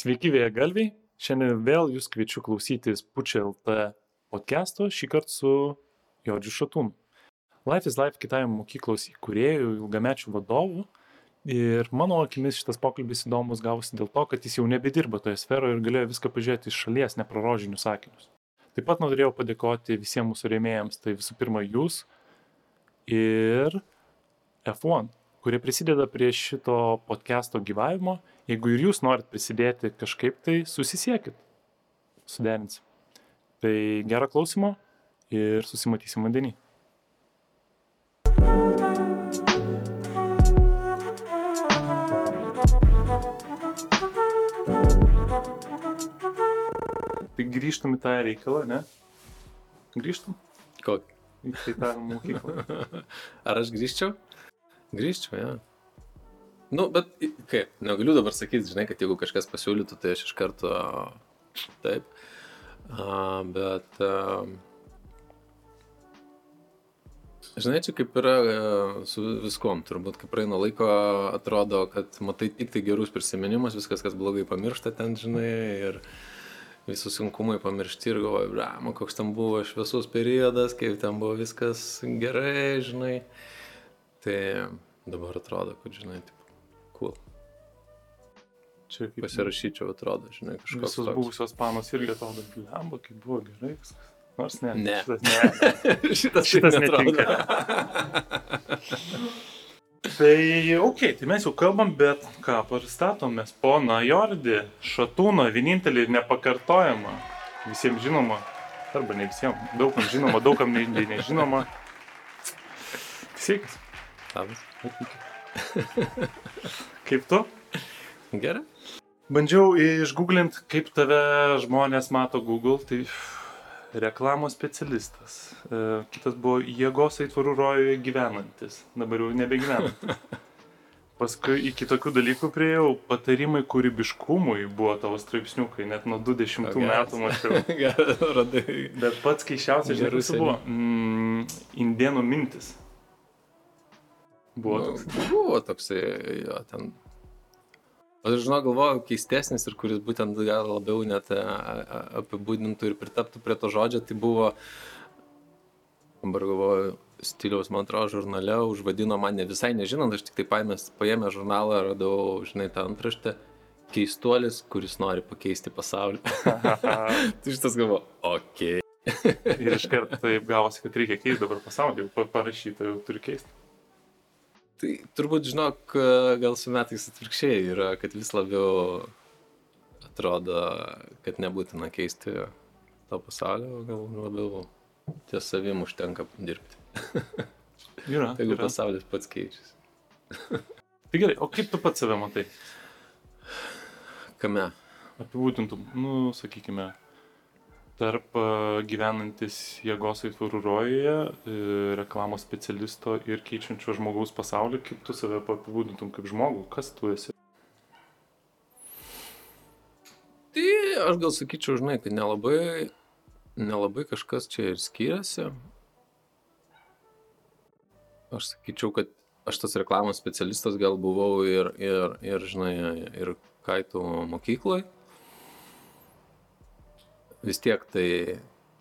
Sveiki, vėja galviai. Šiandien vėl jūs kviečiu klausytis Pučia LT podcast'o, šį kartą su Jodžiu Šatūnu. Life is Life kitajam mokyklos įkūrėjų, ilgamečių vadovų. Ir mano akimis šitas pokalbis įdomus gavosi dėl to, kad jis jau nebedirba toje sferoje ir galėjo viską pažiūrėti iš šalies, neprorožinius sakinius. Taip pat norėjau padėkoti visiems mūsų rėmėjams, tai visų pirma jūs ir F1, kurie prisideda prie šito podcast'o gyvavimo. Jeigu ir jūs norit prisidėti kažkaip, tai susisiekit, suderinsim. Tai gerą klausimą ir susimatysim vandenį. Tai grįžtum į tą reikalą, ne? Grįžtum Kokį? į tą mokyklą. Ar aš grįžčiau? Grįžčiau, ja. Nu, bet kaip, negaliu dabar sakyti, žinai, kad jeigu kažkas pasiūlytų, tai aš iš karto taip. A, bet, a, žinai, čia kaip yra e, su viskom, turbūt, kai praeina laiko, atrodo, kad matai tik tai gerus prisiminimus, viskas, kas blogai pamiršta ten, žinai, ir visus sunkumai pamiršti ir galvoju, brama, koks ten buvo šviesus periodas, kaip ten buvo viskas gerai, žinai. Tai dabar atrodo, kad, žinai, taip, cool. Čia kaip Pasirašyčiau, atrodo, žinai, kažkoks. Visos toks. buvusios panos irgi atrodo, blemba, kaip buvo gerai viskas. Nors ne. Ne. Šitas ne. Šitas, Šitas neatrodo. netinka. Tai, okei, okay, tai mes jau kalbam, bet ką, pristatomės poną Jordį, Šatūną, vienintelį ir nepakartojamą. Visiems žinoma, arba ne visiems, daugam žinoma, daugam ne, nežinoma. Sveikas. Labas. Kaip tu? Gerai. Bandžiau išgooglint, kaip tave žmonės mato Google, tai reklamos specialistas. E, Kitas buvo jėgos aitvarų rojuje gyvenantis, dabar jau nebegyvenantis. Paskui iki tokių dalykų prieėjau, patarimai kūrybiškumui buvo tavo straipsniukai, net nuo 20 O, metų mačiau. Gerai, radai. Bet pats keiščiausias, žinai, buvo? Mm, indienų mintis. Buvo Nu, toks. Buvo toksai, jo, ten. Aš žinau, galvoju, keistesnis ir kuris būtent gal labiau net a, apibūdintų ir pritaptų prie to žodžio, tai buvo, dabar galvoju, stiliaus, man atrodo, žurnale užvadino man ne visai nežinant, aš tik tai paėmęs, paėmęs žurnalą, radau, žinai, tą antraštę, keistuolis, kuris nori pakeisti pasaulį. tai šitas galvo, okei. Okay. Ir iš karto taip gavosi, kad reikia keisti dabar pasaulį, parašyta, jau turi keisti. Tai turbūt, žinok, gal su metais atvirkščiai yra, kad vis labiau atrodo, kad nebūtina keisti to pasaulio, gal labiau ties savim užtenka dirbti. Yra. Jeigu yra. pasaulis pats keičiasi. Tai gerai, o kaip tu pats save matai? Kame? Apibūdintum, nu, sakykime, tarp a, gyvenantis jėgos aitvarų rojuje, e, reklamos specialisto ir keičiančio žmogaus pasaulį, kaip tu save apibūdintum kaip žmogų, kas tu esi? Tai aš gal sakyčiau, žinai, kad nelabai, nelabai kažkas čia ir skiriasi. Aš sakyčiau, kad aš tas reklamos specialistas gal buvau ir, ir, ir žinai, ir kaitų mokyklai. Vis tiek tai,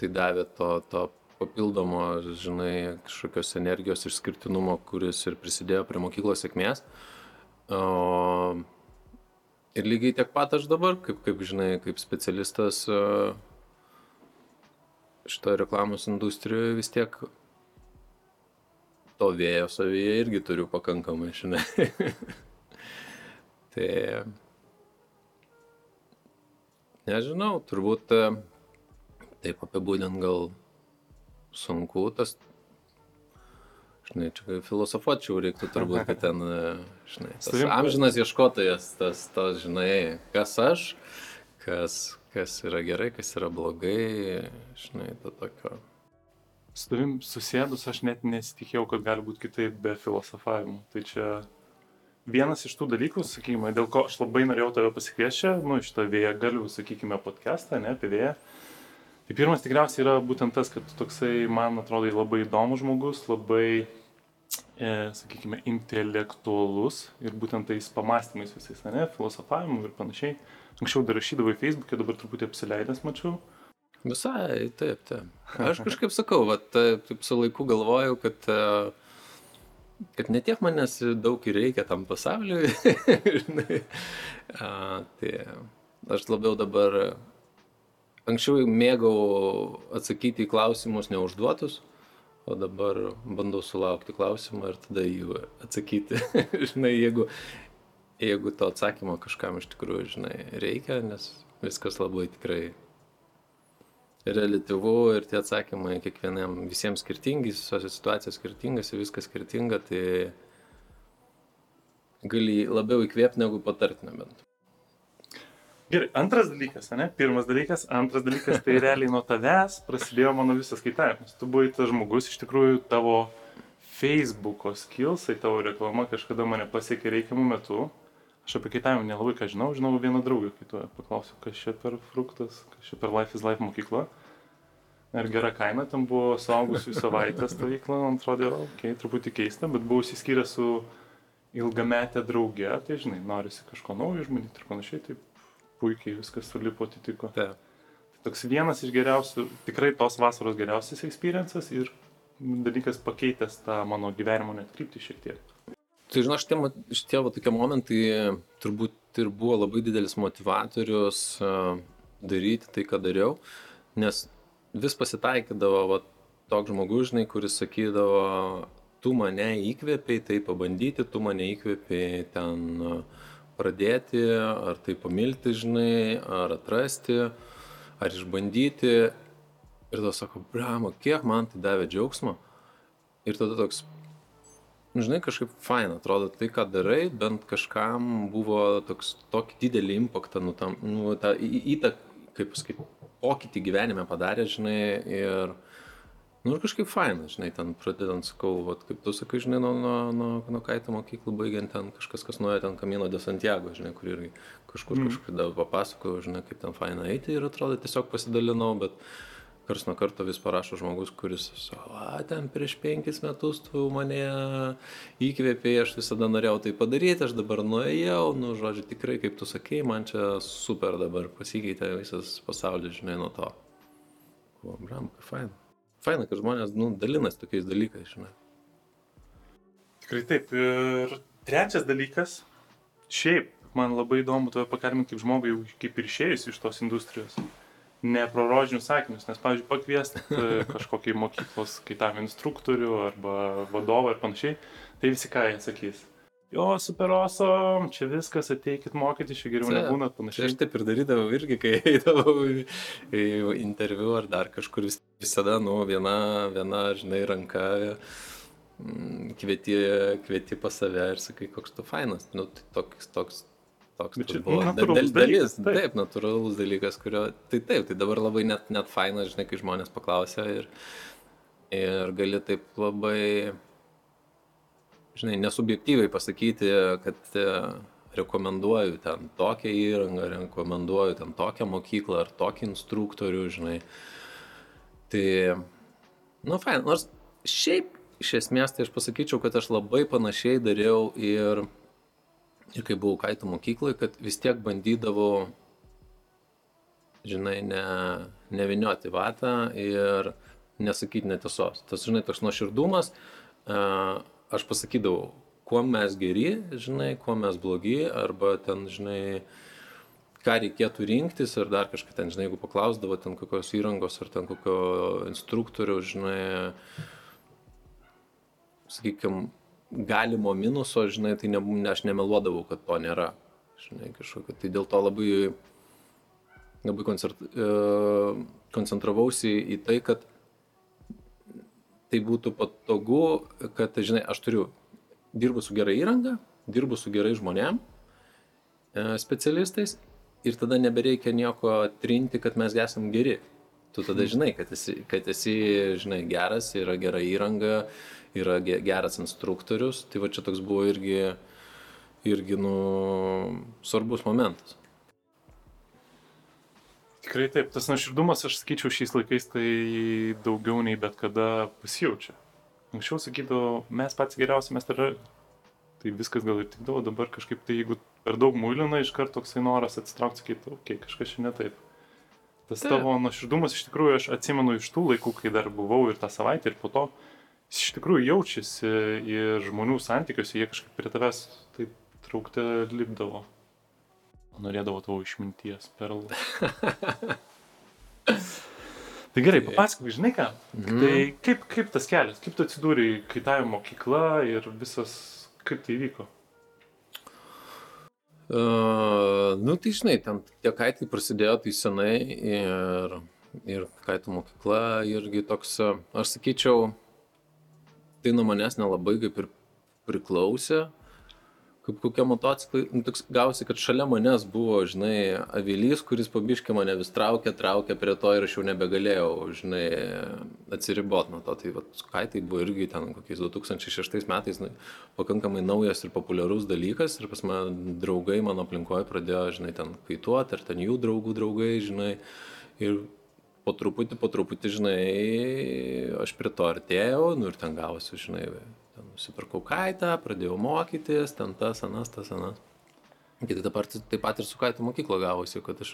tai davė to, to papildomo, žinai, kažkokios energijos išskirtinumo, kuris ir prisidėjo prie mokyklos sėkmės. O, Ir lygiai tiek pat aš dabar, kaip, kaip žinai, kaip specialistas e, šitoje reklamos industrijoje vis tiek to vėjo savyje irgi turiu pakankamai, žinai. tai nežinau, turbūt e, taip apibūdint gal sunku tas. Žinai, čia filosofuočiau reiktų turbūt, kad ten, e, žinai, tas amžinas ieškotojas, tas, tas, žinai, kas aš, kas, kas yra gerai, kas yra blogai, žinai, to tokio. Su tavim susėdus aš net nesitikėjau, kad gali būti kitaip be filosofavimo. Tai čia vienas iš tų dalykų, sakykime, dėl ko aš labai norėjau tave pasikviesti, nu, iš to vėja galiu, sakykime, podcastą, ne, apie vėją. Tai pirmas tikriausiai yra būtent tas, kad tu toksai, man atrodo, labai įdomus žmogus, labai e, sakykime, intelektualus ir būtent tais pamastymais visais, ne, filosofavimu ir panašiai. Anksčiau dar rašydavai Facebook'e, dabar truputį apsileidęs mačiau. Visai, taip, taip. Aš kažkaip sakau, va, taip su laiku galvojau, kad, e, kad netiek manęs daug ir reikia tam pasauliui. A, tai aš labiau dabar, anksčiau mėgau atsakyti į klausimus neužduotus, o dabar bandau sulaukti klausimą ir tada jų atsakyti. žinai, jeigu, jeigu to atsakymo kažkam iš tikrųjų, žinai, reikia, nes viskas labai tikrai reliatyvu ir tie atsakymai kiekvienam visiems skirtingi, visos situacijos skirtingas ir viskas skirtinga, tai gali labiau įkvėpti negu patarti nebent. Gerai, antras dalykas, ne? Pirmas dalykas, antras dalykas, tai realiai nuo tavęs prasidėjo mano visas kaitavimas. Tu buvai tas žmogus, iš tikrųjų tavo Facebook'o skilsai, tavo reklama kažkada mane pasiekė reikiamų metų. Aš apie kaitavimą nelabai ką žinau, žinau vieną draugą, kai tu paklausiau, kas čia per fruktas, kas čia per Life is Life mokykla ir gera kaina, ten buvo suaugusių savaitės stovykla, man atrodo, okay, truputį keista, bet buvau įsiskyręs su ilgametė draugė, tai žinai, norisi kažko naujo išbandyti ir panašiai, tai puikiai viskas sulipo atitiko. Taip. Tai toks vienas iš geriausių, tikrai tos vasaros geriausias experiences ir dalykas pakeitęs tą mano gyvenimo net kryptį šiek tiek. Tai žinau, šitie, šitie va, tokie momentai turbūt ir buvo labai didelis motivatorius daryti tai, ką dariau, nes vis pasitaikydavo va, toks žmogus, žinai, kuris sakydavo, tu mane įkvėpiai tai pabandyti, tu mane įkvėpiai ten pradėti, ar tai pamilti, žinai, ar atrasti, ar išbandyti. Ir tada sako, brama, kiek man tai davė džiaugsmo. Ir tada toks, nu, žinai, kažkaip fain atrodo tai, ką darai, bent kažkam buvo toks tokį didelį impaktą, nu, tam, nu, tą įtaką, kaip pasakyti, pokytį gyvenime padarė, žinai, ir, nu, ir kažkaip faina, žinai, ten pradedant, sakau, vat, kaip tu sakai, žinai, nuo, nuo, nuo, nuo kaito mokyklų baigiant ten kažkas, kas nuėjo ten Kamino de Santiago, žinai, kur irgi kažkur mm. kažkada papasakojo, žinai, kaip ten faina eiti ir atrodo tiesiog pasidalinau, bet kars nuo karto vis parašo žmogus, kuris, o, ten prieš penkis metus tu mane įkvėpėjai, aš visada norėjau tai padaryti, aš dabar nuėjau, nu, žodžiu, tikrai, kaip tu sakei, man čia super dabar pasikeitė visas pasaulis, žinai, nuo to. O, bram, kaip faina. Faina, kad žmonės, nu, dalinasi tokiais dalykais, žinai. Tikrai taip. Ir trečias dalykas, šiaip, man labai įdomu tave pakalbinti kaip žmogui, kaip ir išėjus iš tos industrijos ne pro rožinius sakinius, nes, pavyzdžiui, pakviest e, kažkokį mokyklos kaitam instruktorių arba vadovą ir panašiai, tai visi ką jie sakys. Jo, super awesome, čia viskas, ateikit mokyti, čia geriau nebūna panašiai. Aš taip ir darydavau irgi, kai eidavau į, į interviu ar dar kažkur vis, visada, nu, viena, viena, žinai, ranka mm, kvieti, kvieti pas save ir sakai, koks tu fainas. Nu, tai toks, toks toks čia buvo natūralus dal- dalis, dalykas, taip. taip, natūralus dalykas, kurio, tai taip, tai dabar labai net, net faina, žinai, kai žmonės paklausia ir, ir gali taip labai, žinai, nesubjektyviai pasakyti, kad e, rekomenduoju ten tokią įrangą, rekomenduoju ten tokią mokyklą ar tokį instruktorių, žinai. Tai, nu, fain, nors šiaip iš esmės tai aš pasakyčiau, kad aš labai panašiai dariau ir ir kai buvau kaito mokyklai, kad vis tiek bandydavau, žinai, ne, nevinioti vatą ir nesakyti netiesos. Tas, žinai, toks nuoširdumas, uh, aš pasakydavau, kuo mes geri, žinai, kuo mes blogi, arba ten, žinai, ką reikėtų rinktis ir dar kažką ten, žinai, jeigu paklausdavo ten kokios įrangos ar ten kokio instruktoriaus, žinai, sakykime, galimo minuso, žinai, tai ne, aš nemeluodavau, kad to nėra. Žinai, kažkokio. Tai dėl to labai, labai koncert, e, koncentravausi į tai, kad tai būtų patogu, kad, žinai, aš turiu, dirbu su gerai įranga, dirbu su gerai žmonėm, e, specialistais ir tada nebereikia nieko trinti, kad mes esam geri. Tu tada žinai, kad esi, kad esi žinai, geras, yra gera įranga, yra ge- geras instruktorius. Tai va čia toks buvo irgi, irgi nu, svarbus momentas. Tikrai taip, tas nuoširdumas, aš sakyčiau, šiais laikais tai daugiau nei bet kada pasijaučia. Anksčiau sakydavo, mes pats geriausi, mes tada, tai viskas gal ir tikdavo, dabar kažkaip tai jeigu per daug muilina, iš karto toksai noras atsitraukti, sakyti, okei, okay, kažkas čia ne taip. Tas Taip. tavo nuoširdumas iš tikrųjų aš atsimenu iš tų laikų, kai dar buvau ir tą savaitę ir po to, jis iš tikrųjų jaučiasi ir žmonių santykiuose, jie kažkaip prie tavęs taip traukte lipdavo. Norėdavo tavo išminties perlų. tai gerai, papasakok, žinai ką? Mhm. Tai kaip, kaip tas kelias, kaip tu atsidūrė į kaitavimo mokyklą ir visas, kaip tai vyko? Uh, nu, tai žinai, ten tie kaitai prasidėjo tai senai ir, ir kaitų mokykla irgi toks, aš sakyčiau, tai nuo manęs nelabai kaip ir priklausė, kaip kokie motociklai, nu, toks gausi, kad šalia manęs buvo, žinai, avilys, kuris pabiškė mane vis traukė, traukė prie to ir aš jau nebegalėjau, žinai, atsiribot nuo to. Tai va, kaitai buvo irgi ten kokiais 2006 metais nu, pakankamai naujas ir populiarus dalykas ir pas mane draugai mano aplinkoje pradėjo, žinai, ten kaituoti, ar ten jų draugų draugai, žinai. Ir po truputį, po truputį, žinai, aš prie to artėjau, nu ir ten gavosi, žinai, ten nusipirkau kaitą, pradėjau mokytis, ten tas, anas, tas, anas. Kitai taip pat, taip pat ir su kaitų mokykla gavosi, kad aš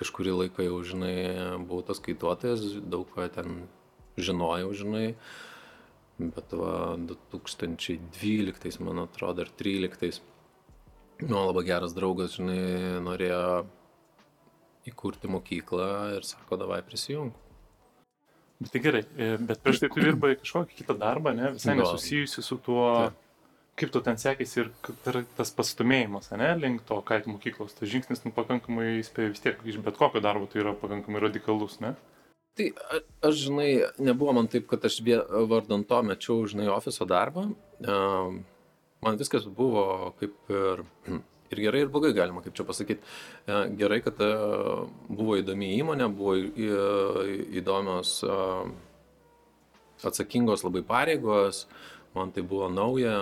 kažkurį laiką jau, žinai, buvau tas kaituotojas, daug ką ten žinojau, žinai. Bet va, 2012, man atrodo, ar 2013, nu, labai geras draugas, žinai, norėjo įkurti mokyklą ir sako, davai prisijung. Bet tai gerai, e, bet prieš tai tu dirbai kažkokį kitą darbą, ne, visai nesusijusi su tuo, Taip. kaip tu ten sekėsi ir tas pastumėjimas, ne, link to kaitų mokyklos. Tas žingsnis, nu, pakankamai, spėjau, vis tiek iš bet kokio darbo tai yra pakankamai radikalus, ne? Tai a- aš, žinai, nebuvo man taip, kad aš vardan to mečiau, žinai, ofiso darbą. Man viskas buvo kaip ir, ir gerai, ir blogai galima, kaip čia pasakyti. Gerai, kad e, buvo įdomi įmonė, buvo į- įdomios e, atsakingos labai pareigos, man tai buvo nauja,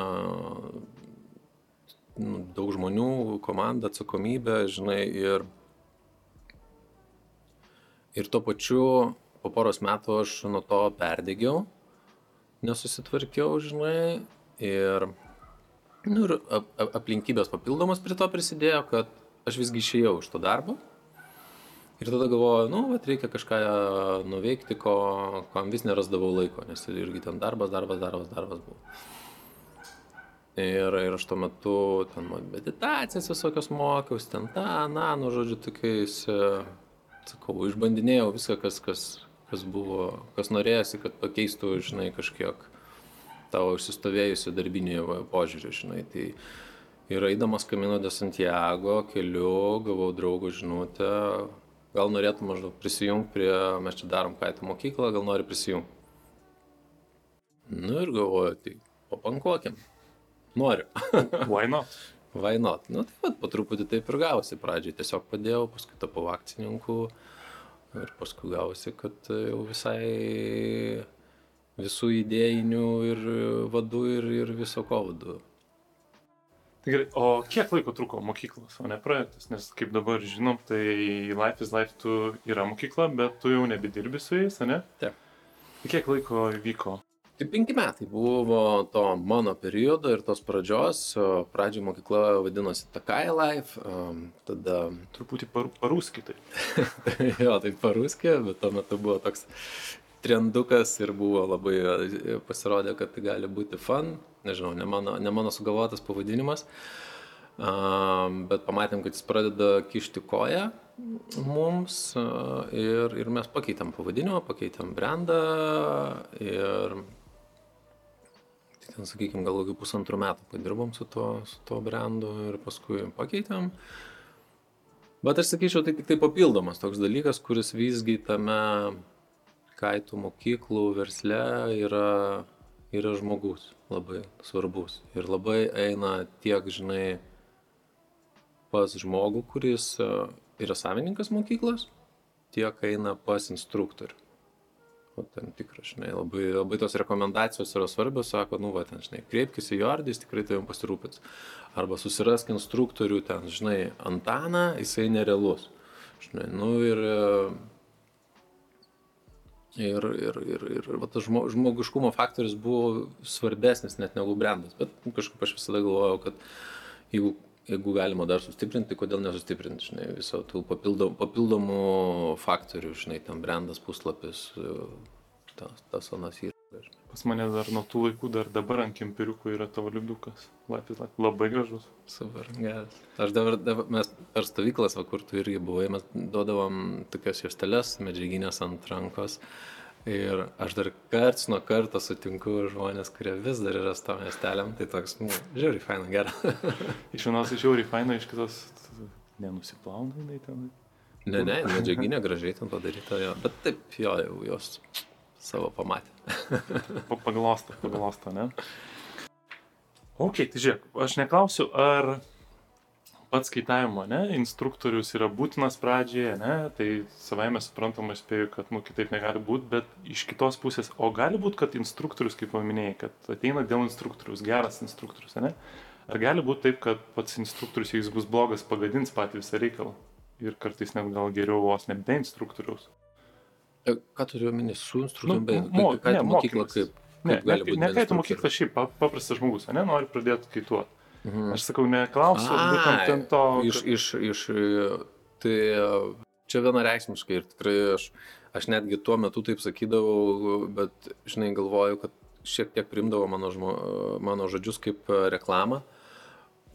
nu, daug žmonių, komanda, atsakomybė, žinai, ir Ir tuo pačiu po poros metų aš nuo to perdėgiau, nesusitvarkiau, žinai, ir, nu, ir ap, ap, aplinkybės papildomas prie to prisidėjo, kad aš visgi išėjau iš to darbo. Ir tada galvoju, nu, vat, reikia kažką nuveikti, ko, kam vis nerasdavau laiko, nes irgi ten darbas, darbas, darbas, darbas buvo. Ir, ir aš tuo metu ten meditacijas visokios mokiausi, ten tą, na, nu, žodžiu, tokiais, e, sakau, išbandinėjau viską, kas, kas, kas buvo, kas norėjosi, kad pakeistų, žinai, kažkiek tavo užsistovėjusią darbinį va, požiūrį, žinai. Tai ir eidamas Kamino de Santiago keliu gavau draugo žinutę, gal norėtum maždaug prisijungti prie, mes čia darom kaitą mokyklą, gal nori prisijungti. Nu ir galvoju, tai papankuokim. Noriu. Why not? Why not? Nu, tai vat, po truputį taip ir gausi. Pradžiai tiesiog padėjau, paskui tapau akcininku ir paskui gausi, kad jau visai visų idėjinių ir vadų ir, ir viso ko vadų. Tai gerai, o kiek laiko truko mokyklos, o ne projektas? Nes kaip dabar žinom, tai Life is Life tu yra mokykla, bet tu jau nebedirbi su jais, ne? Taip. Tai kiek laiko vyko? Tai penki metai buvo to mano periodo ir tos pradžios. O Pradžiai mokykla vadinosi Takai Life, um, tada Truputį par, paruskitai. jo, tai paruskė, bet tuo metu buvo toks trendukas ir buvo labai e, pasirodė, kad tai gali būti fun. Nežinau, ne mano, ne mano sugalvotas pavadinimas. Bet pamatėm, kad jis pradeda kišti koją mums ir, ir mes pakeitėm pavadinimą, pakeitėm brandą ir ten, sakykime, gal kokį pusantrų metų padirbom su tuo, su tuo brandu ir paskui pakeitėm. Bet aš sakyčiau, tai tik tai papildomas toks dalykas, kuris visgi tame kaitų mokyklų versle yra, yra žmogus labai svarbus. Ir labai eina tiek, žinai, pas žmogų, kuris e, yra savininkas mokyklos, tiek eina pas instruktorių. O tam tikras, žinai, labai, labai tos rekomendacijos yra svarbios, sako, nu, va, ten, žinai, kreipkis į Jordį, jis tikrai tavim pasirūpins. Arba susirask instruktorių ten, žinai, Antaną, jisai nerealus. Žinai, nu ir e, Ir, ir, ir, ir va, tas žmo, žmogiškumo faktorius buvo svarbesnis net negu brandas. Bet kažkaip aš visada galvojau, kad jeigu, jeigu galima dar sustiprinti, kodėl nesustiprinti, žinai, viso tų papildom, papildomų faktorių, žinai, ten brandas, puslapis, tas, tas anas yra. Pas mane dar nuo tų laikų, dar dabar ant kempiriukų yra tavo liudukas. Lapis, lapis. Labai gražus. Super, geras. Aš dabar, dabar mes per stovyklas, va, kur tu irgi buvai, mes duodavom tokias juosteles medžiaginės ant rankos. Ir aš dar karts nuo karto sutinku žmonės, kurie vis dar yra su tom juostelėm, tai toks, nu, žiauriai faina, gera. iš vienos žiauriai faina, iš kitos nenusiplauna jinai ten. Ne, ne, medžiaginė gražiai ten padaryta, jo. bet taip, jo, jau jos savo pamatė. paglosto, paglosto, ne? Ok, tai žiūrėk, aš neklausiu, ar pats skaitavimo, ne, instruktorius yra būtinas pradžioje, ne, tai savai mes suprantama spėju, kad, nu, kitaip negali būti, bet iš kitos pusės, o gali būti, kad instruktorius, kaip paminėjai, kad ateina dėl instruktorius, geras instruktorius, ne? Ar gali būti taip, kad pats instruktorius, jeigu jis bus blogas, pagadins patį visą reikalą ir kartais net gal geriau vos ne be instruktorius? E, ką turiu omeny su instruktoriumi? Nu, mo, ne, mokykla kaip? Ne, ne, ne kai tu mokykla šiaip paprastas žmogus, ne, nori pradėti kaituoti. Mhm. Aš sakau, neklausiu, būtent ten to. Iš, iš, iš, tai čia vienareikšmiškai ir tikrai aš, aš netgi tuo metu taip sakydavau, bet, žinai, galvoju, kad šiek tiek primdavo mano, žmo, mano žodžius kaip reklamą.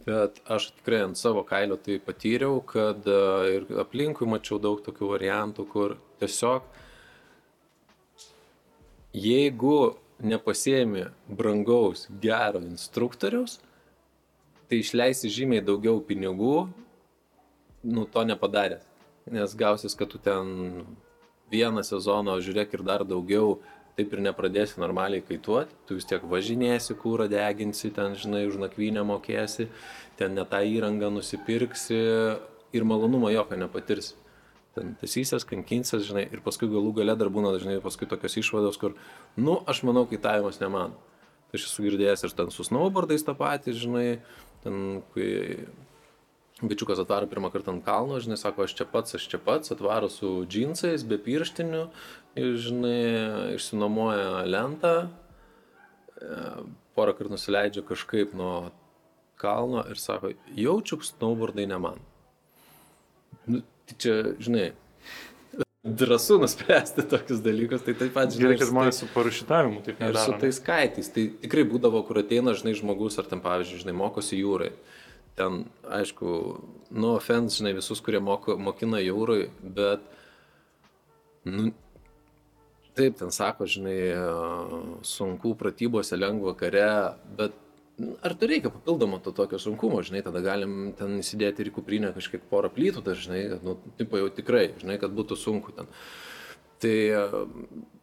Bet aš tikrai ant savo kailio tai patyriau, kad ir aplinkui mačiau daug tokių variantų, kur tiesiog jeigu nepasiemi brangaus gero instruktoriaus, tai išleisi žymiai daugiau pinigų, nu to nepadaręs. Nes gausis, kad tu ten vieną sezoną žiūrėk ir dar daugiau, taip ir nepradėsi normaliai kaituoti, tu vis tiek važinėsi, kūrą deginsi, ten, žinai, už nakvynę mokėsi, ten ne tą įrangą nusipirksi ir malonumo jokio nepatirsi ten tasysies, kankinsies, žinai, ir paskui galų gale dar būna dažnai paskui tokios išvados, kur, nu, aš manau, kaitavimas ne man. Tai aš esu girdėjęs ir ten su snowboardais tą patį, žinai, ten, kai bičiukas atvaro pirmą kartą ant kalno, žinai, sako, aš čia pats, aš čia pats, atvaro su džinsais, be pirštinių, ir, žinai, išsinomoja lentą, e, porą kartų nusileidžia kažkaip nuo kalno ir sako, jaučiu, snowboardai ne man. Nu, Tai čia, žinai, drąsu nuspręsti tokius dalykus, tai taip pat, žinai. Gerai, kad žmonės su parašytavimu taip nedaro. Ir su tais kaitais, tai tikrai būdavo, kur ateina, žinai, žmogus, ar ten, pavyzdžiui, žinai, mokosi jūrai. Ten, aišku, no offense, žinai, visus, kurie moko, mokina jūrai, bet, nu, taip, ten sako, žinai, sunku pratybose, lengva kare, bet ar tu reikia papildomo to tokio sunkumo, žinai, tada galim ten įsidėti ir kuprinę kažkiek porą plytų, tai žinai, nu, tipo jau tikrai, žinai, kad būtų sunku ten. Tai,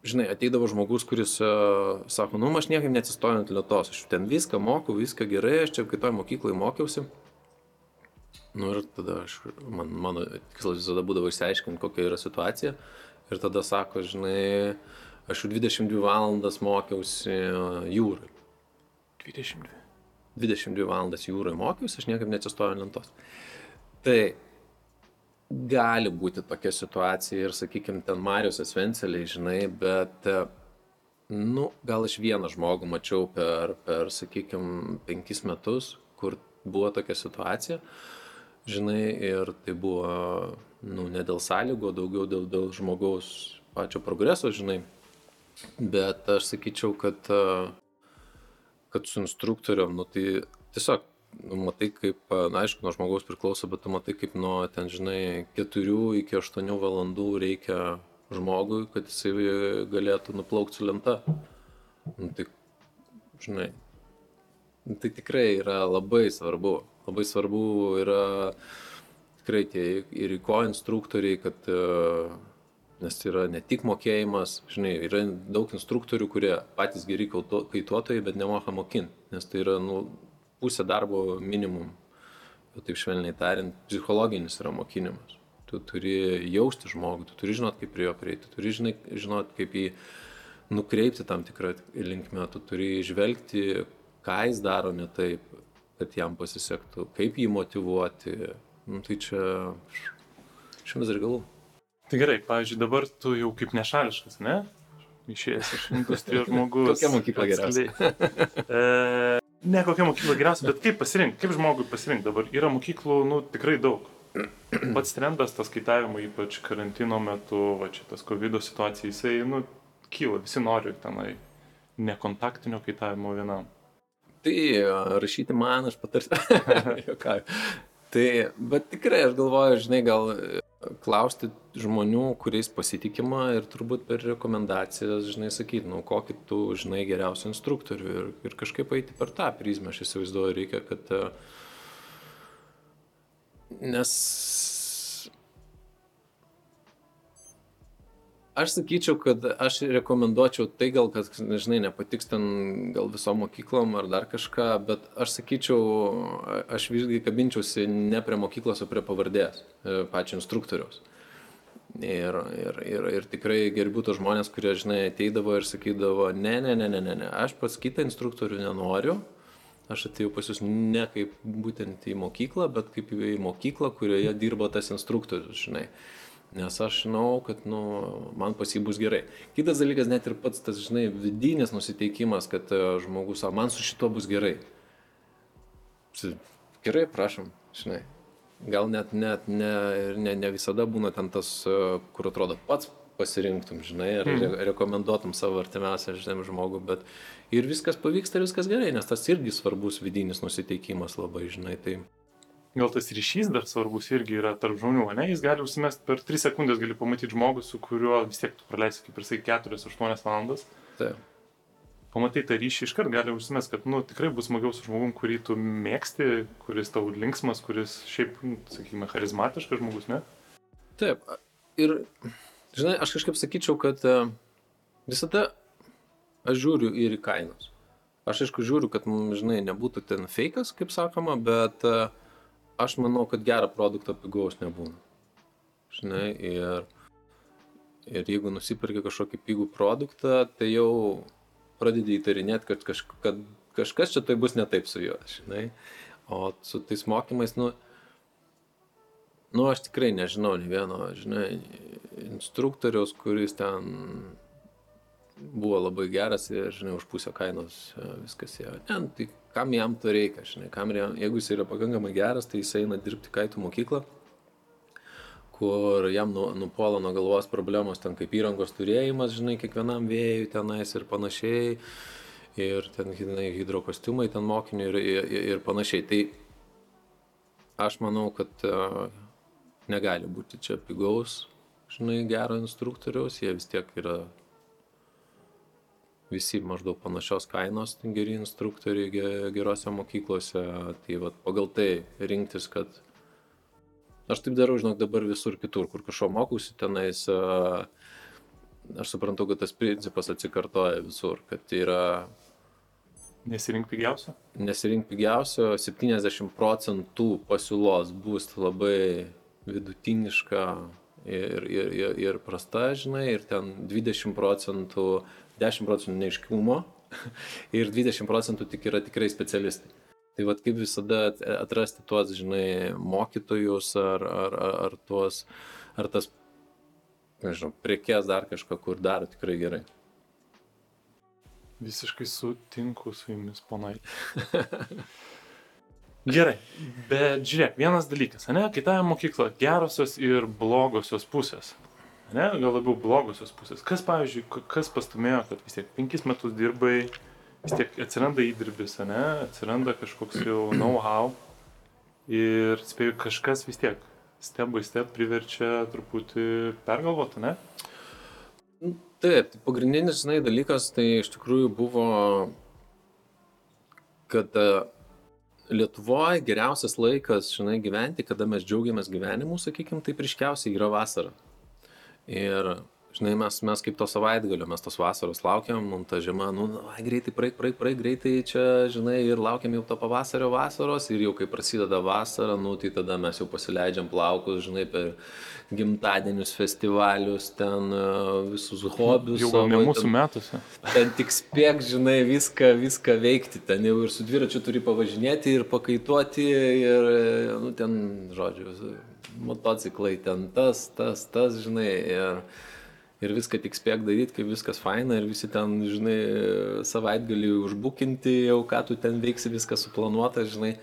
žinai, ateidavo žmogus, kuris uh, sako, nu, aš niekaip neatsistoju ant lietos, aš ten viską moku, viską gerai, aš čia kitoje mokykloje mokiausi. Nu ir tada aš, man, mano tikslas visada būdavo išsiaiškinti, kokia yra situacija. Ir tada sako, žinai, aš jau 22 valandas mokiausi jūrai. 22. 22 valandas jūroje mokiausi, aš niekaip neatsistoju ant lentos. Tai gali būti tokia situacija ir, sakykime, ten Marijos Asvenceliai, žinai, bet, nu, gal aš vieną žmogų mačiau per, per sakykime, penkis metus, kur buvo tokia situacija, žinai, ir tai buvo, nu, ne dėl sąlygo, daugiau dėl, dėl žmogaus pačio progreso, žinai, bet aš sakyčiau, kad kad su instruktorium, nu tai tiesiog, nu, matai kaip, na aišku, nuo žmogaus priklauso, bet tu matai kaip nuo ten, žinai, 4 iki 8 valandų reikia žmogui, kad jisai galėtų nuplaukti su lenta. Nu, tai, žinai, nu, tai tikrai yra labai svarbu. Labai svarbu yra tikrai tie ir ko instruktoriai, kad uh, nes tai yra ne tik mokėjimas, žinai, yra daug instruktorių, kurie patys geri kaituotojai, bet nemoka mokinti, nes tai yra nu, pusė darbo minimum, taip švelniai tariant, psichologinis yra mokinimas. Tu turi jausti žmogų, tu turi žinot, kaip prie jo prieiti, tu turi žinai, žinot, kaip jį nukreipti tam tikrą linkmę, tu turi žvelgti, ką jis daro ne taip, kad jam pasisektų, kaip jį motivuoti. Nu, tai čia šimtas reikalų. Tai gerai, pavyzdžiui, dabar tu jau kaip nešališkas, ne? išėjęs iš industrijos žmogus. Kokia mokykla geriausia? e, ne kokia mokykla geriausia, bet kaip pasirinkti, kaip žmogui pasirinkti. Dabar yra mokyklų, nu, tikrai daug. Pats trendas, tas kaitavimo, ypač karantino metu, va čia tas COVID situacija, jisai, nu, kyla, visi nori tenai nekontaktinio kaitavimo vienam. Tai rašyti man aš patarsiu. tai, bet tikrai aš galvoju, žinai, gal klausti žmonių, kuriais pasitikima ir turbūt per rekomendacijas, žinai, sakyti, nu, kokį tu, žinai, geriausią instruktorių ir, ir kažkaip eiti per tą prizmę, aš įsivaizduoju, reikia, kad... Nes aš sakyčiau, kad aš rekomenduočiau tai gal, kad, nežinai, nepatiks ten gal visom mokyklom ar dar kažką, bet aš sakyčiau, aš visgi kabinčiausi ne prie mokyklos, o prie pavardės e, pačio instruktoriaus. Ir, ir, ir, ir tikrai gerbiu tos žmonės, kurie, žinai, ateidavo ir sakydavo, ne, ne, ne, ne, ne, ne, aš pas kitą instruktorių nenoriu, aš atėjau pas jūs ne kaip būtent į mokyklą, bet kaip į mokyklą, kurioje dirbo tas instruktorius, žinai. Nes aš žinau, kad nu, man pas jį bus gerai. Kitas dalykas, net ir pats tas, žinai, vidinis nusiteikimas, kad uh, žmogus, o man su šituo bus gerai. Gerai, prašom, žinai. Gal net, net ne, ne, ne visada būna ten tas, uh, kur atrodo pats pasirinktum, žinai, ar mm. rekomenduotum savo artimiausią, žinai, žmogų, bet ir viskas pavyksta ir viskas gerai, nes tas irgi svarbus vidinis nusiteikimas labai, žinai. Tai gal tas ryšys dar svarbus irgi yra tarp žmonių, ne? Jis gali užsimest per 3 sekundės, gali pamatyti žmogų, su kuriuo vis tiek tu praleisi, kaip ir sakai, 4-8 valandas. Taip. Pamatai tą ryšį iškart gali užsimest, kad, nu, tikrai bus smagiau su žmogum, kurį tu mėgsti, kuris tau linksmas, kuris šiaip, nu, sakykime, charizmatiškas žmogus, ne? Taip. Ir, žinai, aš kažkaip sakyčiau, kad e, visada aš žiūriu ir į kainas. Aš aišku žiūriu, kad, žinai, nebūtų ten fejkas, kaip sakoma, bet uh, aš manau, kad gerą produktą pigaus nebūna. Žinai, ir, ir jeigu nusipirki kažkokį pigų produktą, tai jau pradedi įtarinėti, kad, kaž, kad kažkas čia tai bus ne taip su juo, žinai. O su tais mokymais, nu, nu, aš tikrai nežinau ne vieno, žinai, instruktoriaus, kuris ten buvo labai geras ir, žinai, už pusę kainos e, viskas ėjo. Ne, tai kam jam to reikia, žinai, kam jam, jeigu jis yra pakankamai geras, tai jis eina dirbti kaitų mokyklą, kur jam nu, nupuola nuo galvos problemos, ten kaip įrangos turėjimas, žinai, kiekvienam vėjui tenais ir panašiai, ir ten, žinai, hidrokostiumai ten mokiniui ir, ir, ir panašiai. Tai aš manau, kad uh, negali būti čia pigaus, žinai, gero instruktoriaus, jie vis tiek yra visi maždaug panašios kainos geri instruktoriai gerose mokyklose. Tai vat, pagal tai rinktis, kad aš taip darau, žinok, dabar visur kitur, kur kažko mokausi tenais, aš suprantu, kad tas principas atsikartoja visur, kad tai yra Nesirink pigiausio? Nesirink pigiausio, 70 procentų pasiūlos bus labai vidutiniška ir, ir, ir, ir prasta, žinai, ir ten 20 procentų 10 procentų neiškumo ir 20 procentų tik yra tikrai specialistai. Tai vad kaip visada atrasti tuos, žinai, mokytojus ar, ar, ar, ar, tuos, ar tas, nežinau, priekės dar kažką, kur daro tikrai gerai. Visiškai sutinku su jumis, ponai. Gerai, bet žiūrėk, vienas dalykas, ne, kitąją mokyklą, gerosios ir blogosios pusės ne, gal labiau blogosios pusės. Kas, pavyzdžiui, kas pastumėjo, kad vis tiek penkis metus dirbai, vis tiek atsiranda įdirbis, ne, atsiranda kažkoks jau know-how ir spėjau, kažkas vis tiek step by step priverčia truputį pergalvoti, ne? Taip, tai pagrindinis, žinai, dalykas tai iš tikrųjų buvo, kad e, Lietuvoje geriausias laikas, žinai, gyventi, kada mes džiaugiamės gyvenimu, sakykime, tai priškiausiai yra vasara. Ir, žinai, mes, mes kaip to savaitgalio, mes tos vasaros laukiam, mums ta žiema, nu, ai, greitai, praeik, praeik, praeik, greitai čia, žinai, ir laukiam jau to pavasario vasaros, ir jau kai prasideda vasara, nu, tai tada mes jau pasileidžiam plaukus, žinai, per gimtadienius, festivalius, ten uh, visus hobius. Jau gal ne mūsų metuose. Ten tik spėk, žinai, viską, viską veikti, ten jau ir su dviračiu turi pavažinėti ir pakaituoti, ir, nu, ten, žodžiu, motociklai ten tas, tas, tas, žinai. Ir, ir viską tik spėk daryti, kaip viskas faina ir visi ten, žinai, savaitgalį užbukinti, jau ką tu ten veiksi, viskas suplanuota, žinai.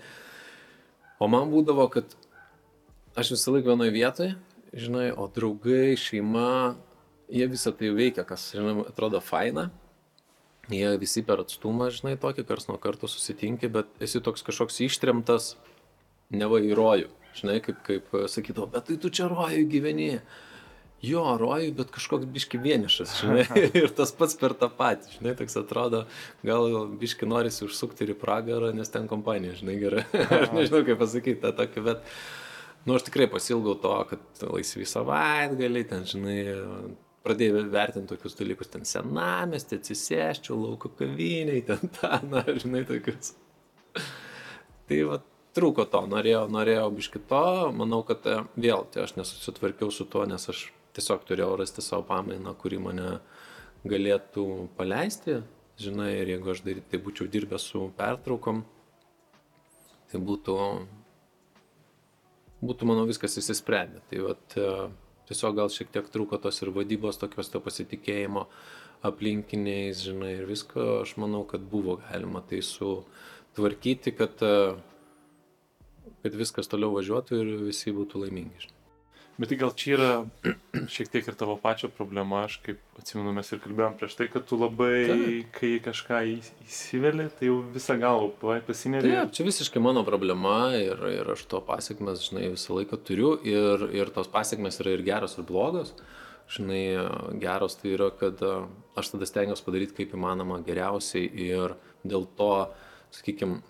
O man būdavo, kad aš visą laiką vienoje vietoje, žinai, o draugai, šeima, jie visą tai veikia, kas, žinai, atrodo faina. Jie visi per atstumą, žinai, tokį kars nuo karto susitinki, bet esi toks kažkoks ištremtas, neva į rojų. Žinai, kaip, kaip sakydavo, bet tai tu čia rojų gyveni jo, rojų, bet kažkoks biški vienišas, žinai, ir tas pats per tą patį, žinai, toks atrodo, gal biški norisi užsukti ir į pragarą, nes ten kompanija, žinai, gerai. aš nežinau, kaip pasakyti tą tokį, bet, nu, aš tikrai pasilgau to, kad laisvį savaitgalį, ten, žinai, pradėjau vertinti tokius dalykus, ten senamestį, atsisėščiau, lauko kaviniai, ten tą, na, žinai, tokius. tai va, trūko to, norėjau, norėjau biški to, manau, kad e, vėl, tai aš nesusitvarkiau su tuo, nes aš tiesiog turėjau rasti savo pamainą, kuri mane galėtų paleisti, žinai, ir jeigu aš dar, tai būčiau dirbęs su pertraukom, tai būtų, būtų manau, viskas įsisprendę. Tai vat, e, tiesiog gal šiek tiek trūko tos ir vadybos, tokios to pasitikėjimo aplinkiniais, žinai, ir visko, aš manau, kad buvo galima tai sutvarkyti, kad, e, kad viskas toliau važiuotų ir visi būtų laimingi. Žinai. Bet tai gal čia yra šiek tiek ir tavo pačio problema, aš kaip atsimenu, mes ir kalbėjom prieš tai, kad tu labai, Taip. kai kažką įsiveli, tai jau visą galvą pasineri. Taip, čia visiškai mano problema ir, ir aš to pasiekmes, žinai, visą laiką turiu ir, ir tos pasiekmes yra ir geros, ir blogos. Žinai, geros tai yra, kad aš tada stengiuosi padaryti kaip įmanoma geriausiai ir dėl to, sakykime,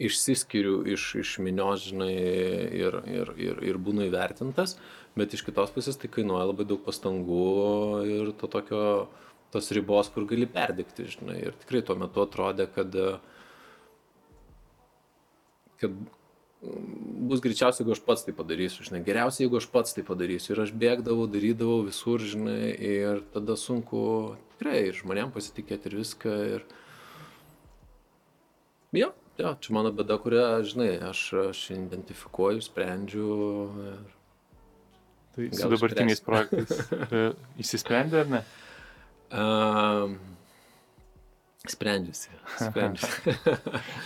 išsiskiriu iš, iš minios, žinai, ir, ir, ir, ir būnu įvertintas, bet iš kitos pusės tai kainuoja labai daug pastangų ir to tokio, tos ribos, kur gali perdegti, žinai. Ir tikrai tuo metu atrodė, kad, kad bus greičiausiai, jeigu aš pats tai padarysiu, žinai, geriausia, jeigu aš pats tai padarysiu. Ir aš bėgdavau, darydavau visur, žinai, ir tada sunku tikrai ir žmonėm pasitikėti ir viską. Ir... Jo, Jo, čia mano bėda, kurią, žinai, aš, aš identifikuoju, sprendžiu. Ir... Tai su dabartiniais projektais e, įsisprendė ar ne? Um, sprendžiasi. Sprendžiasi.